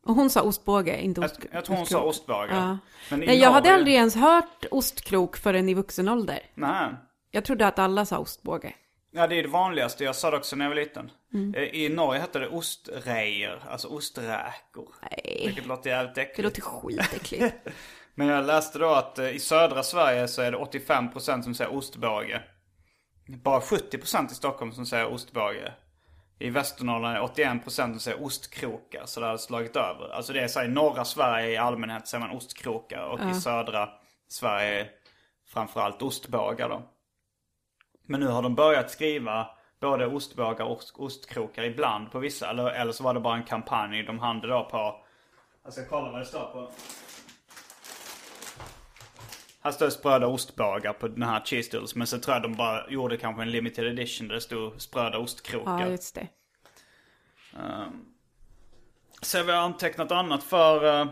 Och hon sa ostbåge, inte Jag, ost, jag tror hon sa ostkrok. ostbågar. Ja. Men Nej, jag hade aldrig ens hört ostkrok förrän i vuxen ålder. Nej. Jag trodde att alla sa ostbåge. Ja, det är det vanligaste. Jag sa det också när jag var liten. Eh, I Norge hette det ostrejer, alltså osträkor. Nej, Vilket låter jävligt äckligt. det låter skitäckligt. *laughs* Men jag läste då att eh, i södra Sverige så är det 85% som säger ostbåge. Bara 70% i Stockholm som säger ostbåge. I Västernorrland är det 81% som säger ostkrokar. Så det har slagit över. Alltså det är så här, i norra Sverige i allmänhet säger man ostkrokar. Och i södra Sverige framförallt ostbågar då. Men nu har de börjat skriva både ostbågar och ostkrokar ibland på vissa. Eller, eller så var det bara en kampanj de hade då på... Jag ska kolla vad det står på. Här det spröda ostbågar på den här cheese doodles. Men så tror jag de bara gjorde kanske en limited edition där det stod spröda ostkrokar. Ja, just det. Så vi har antecknat annat för eh,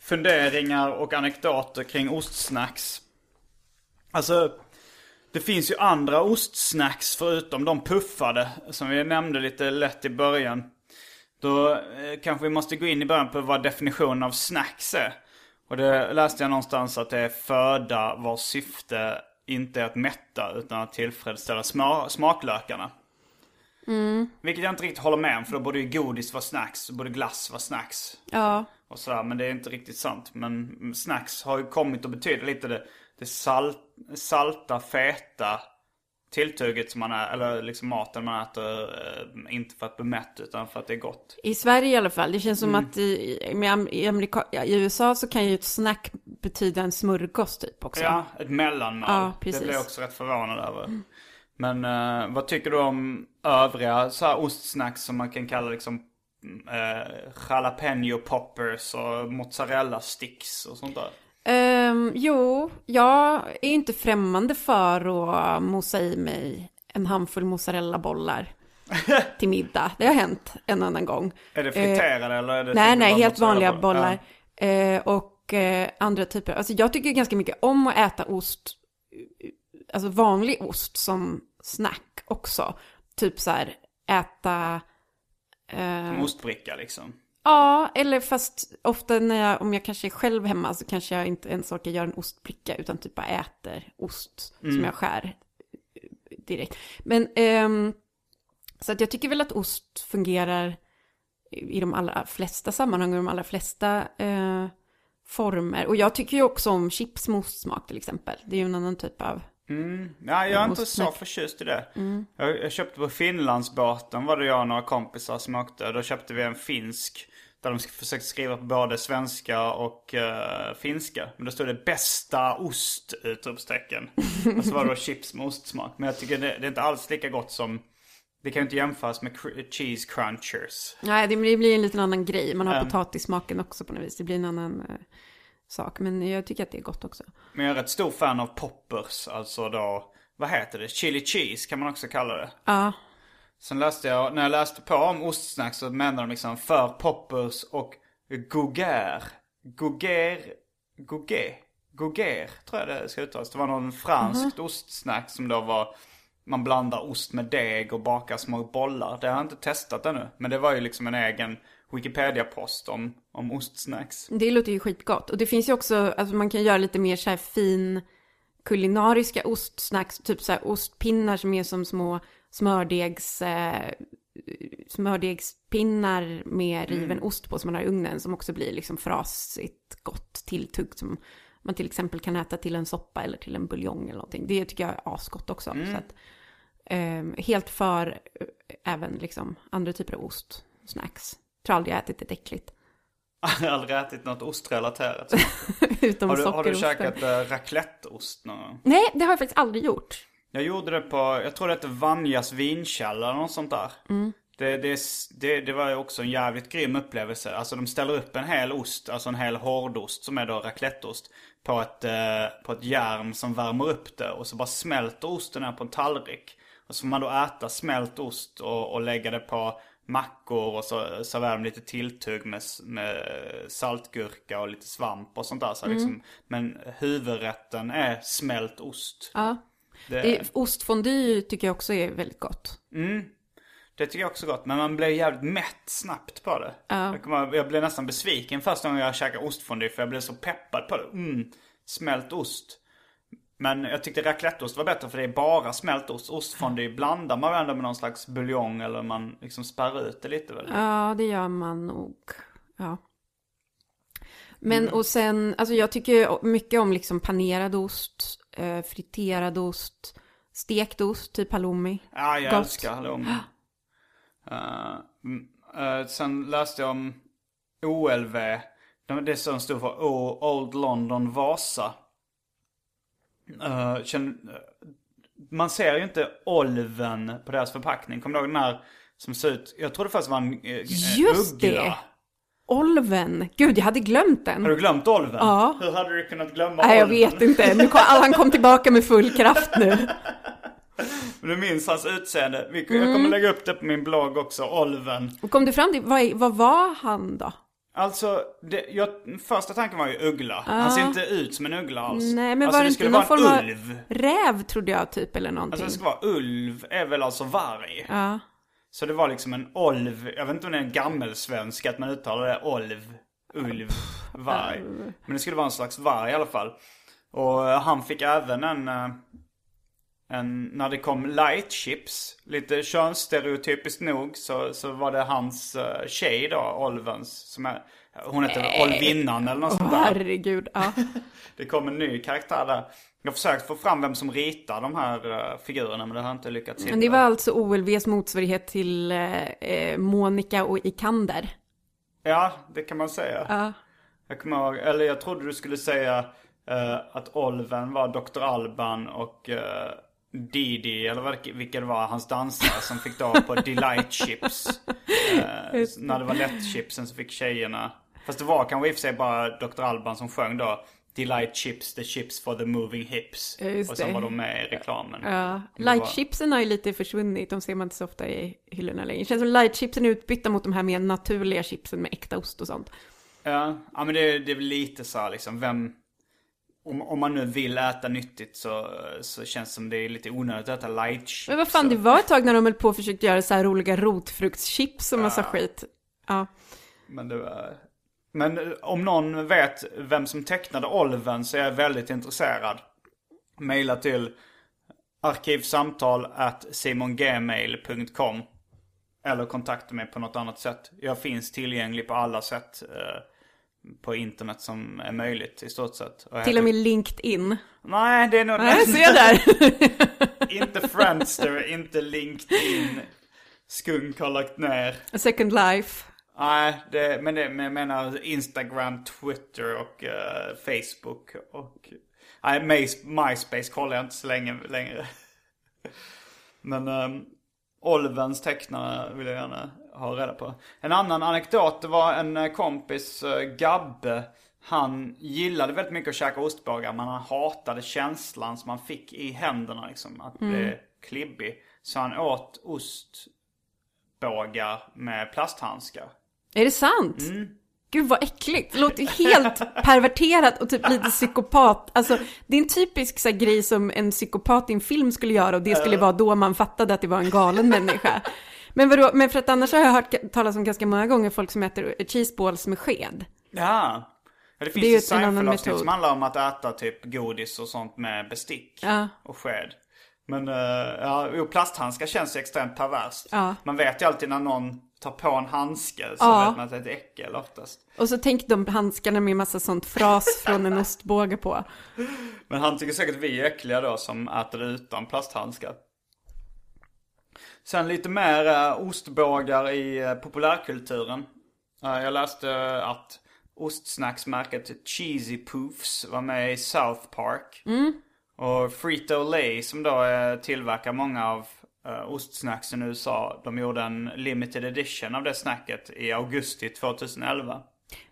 funderingar och anekdoter kring ostsnacks. Alltså, det finns ju andra ostsnacks förutom de puffade som vi nämnde lite lätt i början. Då eh, kanske vi måste gå in i början på vad definitionen av snacks är. Och det läste jag någonstans att det är föda vars syfte inte är att mätta utan att tillfredsställa sma- smaklökarna. Vilket jag inte riktigt håller med om för då borde ju godis vara snacks, borde glass vara snacks. Ja, Och sådär, men det är inte riktigt sant. Men snacks har ju kommit att betyda lite det, det salt, salta, feta tilltugget som man är, eller liksom maten man äter. Eh, inte för att bli mätt utan för att det är gott. i Sverige i alla fall. Det känns som att i, med, i, Amerika, i USA så kan ju ett snack betyda en smörgås typ också. Ja, ett mellanmål. Ja, det blir jag också rätt förvånad över. Men eh, vad tycker du om övriga så här ostsnacks som man kan kalla liksom uh, jalapeno poppers och mozzarella sticks och sånt där? Ehm, jo, jag är inte främmande för att mosa i mig en handfull mozzarellabollar *laughs* till middag. Det har hänt en annan gång. Är det friterade eller är det Nej, typ nej, helt vanliga bollar. Eh, och eh, andra typer. Alltså jag tycker ganska mycket om att äta ost, eh, alltså vanlig ost som snack också. Typ så här, äta... Ja, Eh, ostbricka liksom. Ja, eller fast ofta när jag, om jag kanske är själv hemma så kanske jag inte ens orkar göra en ostbricka utan typ bara äter ost som jag skär eh, direkt. Men ehm, så att jag tycker väl att ost fungerar i de allra flesta sammanhang och de allra flesta eh, former. Och jag tycker ju också om chips med ostsmak till exempel. Det är ju en annan typ av... Nej, jag är inte så förtjust i det. Mm. Jag, jag köpte på Finlandsbåten var det jag och några kompisar som åkte. Då köpte vi en finsk. Där de försökte skriva på både svenska och eh, finska. Men då stod det bästa ost! Utropstecken. och så var det då chips med ostsmak. Men jag tycker det, det är inte alls lika gott som... Det kan ju inte jämföras med cheese crunchers. Nej, det blir en liten annan grej. Man har Mm. potatissmaken också på något vis. Det blir en annan eh, sak. Men jag tycker att det är gott också. Men jag är rätt stor fan av poppers. Alltså då... Vad heter det? Chili cheese kan man också kalla det. Ja, Sen läste jag, när jag läste på om ostsnack så menar de liksom för poppers och gougère. Gougère, gougé, gougère tror jag det ska uttalas. Det var någon franskt ostsnack som då var, man blandar ost med deg och bakar små bollar. Det har jag inte testat ännu. Men det var ju liksom en egen Wikipedia-post om, om ostsnacks. det låter ju skitgott. Och det finns ju också, alltså man kan göra lite mer så här fin kulinariska ostsnacks. Typ så här ostpinnar som är som små smördegs... Eh, smördegspinnar med riven ost på som man har i ugnen som också blir liksom frasigt gott tilltugg som man till exempel kan äta till en soppa eller till en buljong eller någonting. Det tycker jag är asgott också. Så att, eh, helt för eh, även liksom andra typer av ost, snacks. Tror aldrig jag ätit ett äckligt. *laughs* Jag har aldrig ätit något ostrelaterat. *laughs* Utom Har du, har du käkat äh, racletteost någon gång? Nej, det har jag faktiskt aldrig gjort. Jag gjorde det på, jag tror det hette Vanjas vinkällare eller något sånt där. Det, det, det, det var ju också en jävligt grym upplevelse. Alltså de ställer upp en hel ost, alltså en hel hårdost som är då racletteost. På ett, eh, på ett järn som värmer upp det och så bara smälter osten ner på en tallrik. Och så får man då äta smält ost och, och lägga det på mackor och så serverar de lite tilltugg med, med saltgurka och lite svamp och sånt där. Så liksom, men huvudrätten är smält ost. Ja. Det- Det, ostfondue tycker jag också är väldigt gott. Det tycker jag också är gott, men man blir jävligt mätt snabbt på det. Jag, kommer, jag blev nästan besviken första gången jag käkade ostfondue för jag blev så peppad på det. Mm, smält ost. Men jag tyckte racletteost var bättre för det är bara smält ost. Ostfondue blandar man ändå med någon slags buljong eller man liksom spärrar ut det lite väl. Ja, det gör man nog. Ja. Men och sen, alltså jag tycker mycket om liksom panerad ost, eh, friterad ost, stekt ost, typ halloumi. Ja, jag Gott. älskar halloumi. Uh, eh, sen läste jag om OLV. Det som stod för O- Old London Vasa. Uh, känn, man ser ju inte olven på deras förpackning. Kommer du ihåg den här som ser ut? Jag trodde först det var en uh, Just uggla. det! Olven! Gud, jag hade glömt den. Har du glömt olven? Ja. Hur hade du kunnat glömma Nej, jag olven? vet inte. Nu kom, han kom tillbaka med full kraft nu. *laughs* Men du minns hans utseende. Jag Mm. kommer lägga upp det på min blogg också, olven. Och kom du fram till, vad, vad var han då? Alltså, det, jag, första tanken var ju uggla. Han ser inte ut som en uggla alls. Nej, men alltså, var det inte skulle någon form av ulv. räv trodde jag typ eller någonting? Alltså det ska vara ulv, är väl alltså varg. Ja. Så det var liksom en olv, jag vet inte om det är en gammelsvenska att man uttalar det olv, ulv, varg. Men det skulle vara en slags varg i alla fall. Och eh, han fick även en, eh, en, när det kom light chips, lite könsstereotypiskt nog, så, så var det hans uh, tjej då, Olvens, som är, hon heter Olvinnan eller något sånt där. herregud, ja. *laughs* Det kom en ny karaktär där. Jag har försökt få fram vem som ritar de här uh, figurerna men det har inte lyckats hitta. Men det var alltså OLVs motsvarighet till eh, eh, Monica och Ikander. Ja, det kan man säga. Ja. Jag kommer ihåg, eller jag trodde du skulle säga eh, att Olven var Dr. Alban och eh, Didi, eller vilka det var, hans dansare som fick då på Delight Chips. *laughs* Eh, när det var lätt chipsen så fick tjejerna, fast det var kanske i och för sig bara Dr. Alban som sjöng då. Delight chips, the chips for the moving hips. Ja, och sen det. var de med i reklamen. Ja, lightchipsen har ju lite försvunnit, de ser man inte så ofta i hyllorna längre. Det känns som lightchipsen är utbytta mot de här mer naturliga chipsen med äkta ost och sånt. Ja, ja men det, det är väl lite så här liksom, vem... Om, om man nu vill äta nyttigt så, så känns det som det är lite onödigt att äta light chips. Men vad fan, och- det var ett tag när de höll på och försökte göra så här roliga rotfruktschips och massa skit. Ja. Men, det var... men eh, om någon vet vem som tecknade Olven så är jag väldigt intresserad. Maila till arkivsamtal at simongmail.com Eller kontakta mig på något annat sätt. Jag finns tillgänglig på alla sätt eh, på internet som är möjligt i stort sett. Och Till och med LinkedIn. Nej, det är nog... Nej, se där! *laughs* inte Friendster, inte LinkedIn. Skunk har lagt ner. A Second Life. Nej, det, men, det, men jag menar Instagram, Twitter och eh, Facebook. Och, nej, My- MySpace kollar jag inte så länge längre. *laughs* Men um, Olvens tecknare vill jag gärna ha reda på. En annan anekdot, det var en eh, kompis, eh, Gabbe. Han gillade väldigt mycket att käka ostbågar men han hatade känslan som man fick i händerna liksom. Att bli klibbig. Så han åt ostbågar med plasthandskar. Är det sant? Mm. Gud vad äckligt. Det låter ju helt perverterat och typ lite psykopat. Alltså det är en typisk så här, grej som en psykopat i en film skulle göra och det skulle vara då man fattade att det var en galen människa. Men vadå, men för att annars har jag hört talas om ganska många gånger folk som äter cheeseballs med sked. Ja. ja det finns Det är ju annan Seinfeld-avsnitt som handlar om att äta typ godis och sånt med bestick Ja. och sked. Men uh, ja, jo, plasthandskar känns ju extremt perverst. Ja. Man vet ju alltid när någon tar på en handske så Ja. vet man att det är ett äckel oftast. Och så tänk de handskarna med massa sånt fras från en ostbåge på. *laughs* Men han tycker säkert vi är äckliga då som äter det utan plasthandskar. Sen lite mer uh, ostbågar i uh, populärkulturen. Eh, jag läste eh, att ostsnacksmärket Cheesy Poofs var med i South Park. Och Frito-Lay som då uh, tillverkar många av uh, ostsnacksen i USA. De gjorde en limited edition av det snacket i augusti 2011.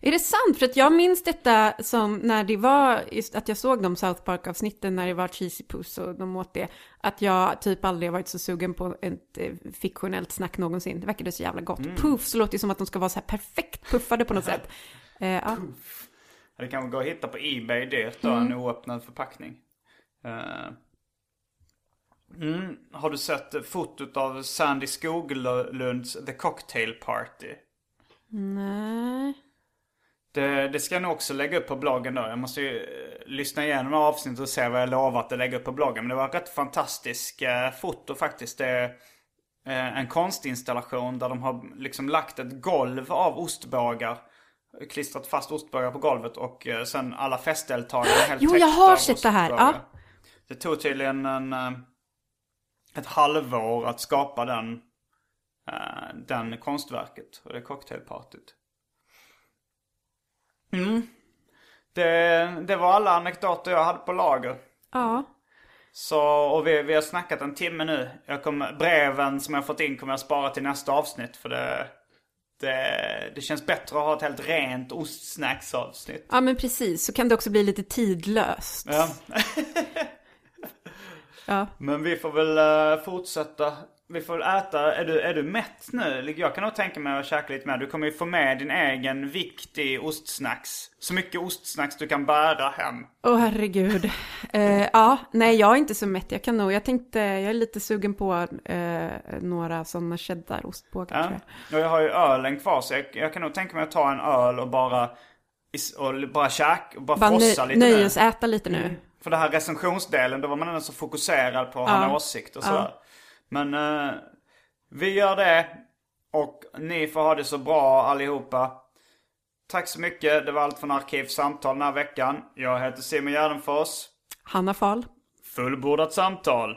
Är det sant? För att jag minns detta som när det var, just att jag såg de South Park-avsnitten när det var Cheesy Puss och de åt det. Att jag typ aldrig varit så sugen på ett eh, fiktionellt snack någonsin. Det verkade så jävla gott. Puffs låter ju som att de ska vara så här perfekt puffade på något sätt. *laughs* Eh, ja. Det kan gå att hitta på Ebay dyrt då, en oöppnad förpackning. Eh, mm. Har du sett fotot av Sandy Skoglunds The Cocktail Party? Nej. Det, det ska jag nog också lägga upp på bloggen då. Jag måste ju eh, lyssna igenom avsnittet och se vad jag lovat att lägga upp på bloggen. Men det var ett rätt fantastiskt eh, foto faktiskt. Det är en konstinstallation där de har liksom lagt ett golv av ostbågar. Klistrat fast ostbågar på golvet och sen alla festdeltagare helt Jo, jag har sett det här, ja. Det tog tydligen en, eh, ett halvår att skapa den, eh, den konstverket och det cocktailpartyt. Mm. Det, det var alla anekdoter jag hade på lager. Ja. Så, och vi, vi har snackat en timme nu. Jag kommer, breven som jag fått in kommer jag spara till nästa avsnitt. För det, det, det känns bättre att ha ett helt rent ostsnacksavsnitt. ja, men precis. Så kan det också bli lite tidlöst. Ja. *laughs* Ja. Men vi får väl eh, fortsätta. Vi får väl äta. Är du, är du mätt nu? Jag kan nog tänka mig att käka lite mer. Du kommer ju få med din egen viktig ostsnacks. Så mycket ostsnacks du kan bära hem. Åh herregud. Eh, ja, nej jag är inte så mätt. Jag kan nog, jag tänkte, jag är lite sugen på eh, några sådana cheddarostbågar Ja. tror jag. Och jag har ju ölen kvar så jag, jag kan nog tänka mig att ta en öl och bara och bara käka, och bara Bara frossa lite nu. nöjesäta lite nu. För det här recensionsdelen, då var man ändå så fokuserad på att ha en åsikt och sådär. Men eh, vi gör det. Och ni får ha det så bra allihopa. Tack så mycket. Det var allt från Arkivsamtal den här veckan. Jag heter Simon Gärdenfors. Hanna Fahl. Fullbordat samtal.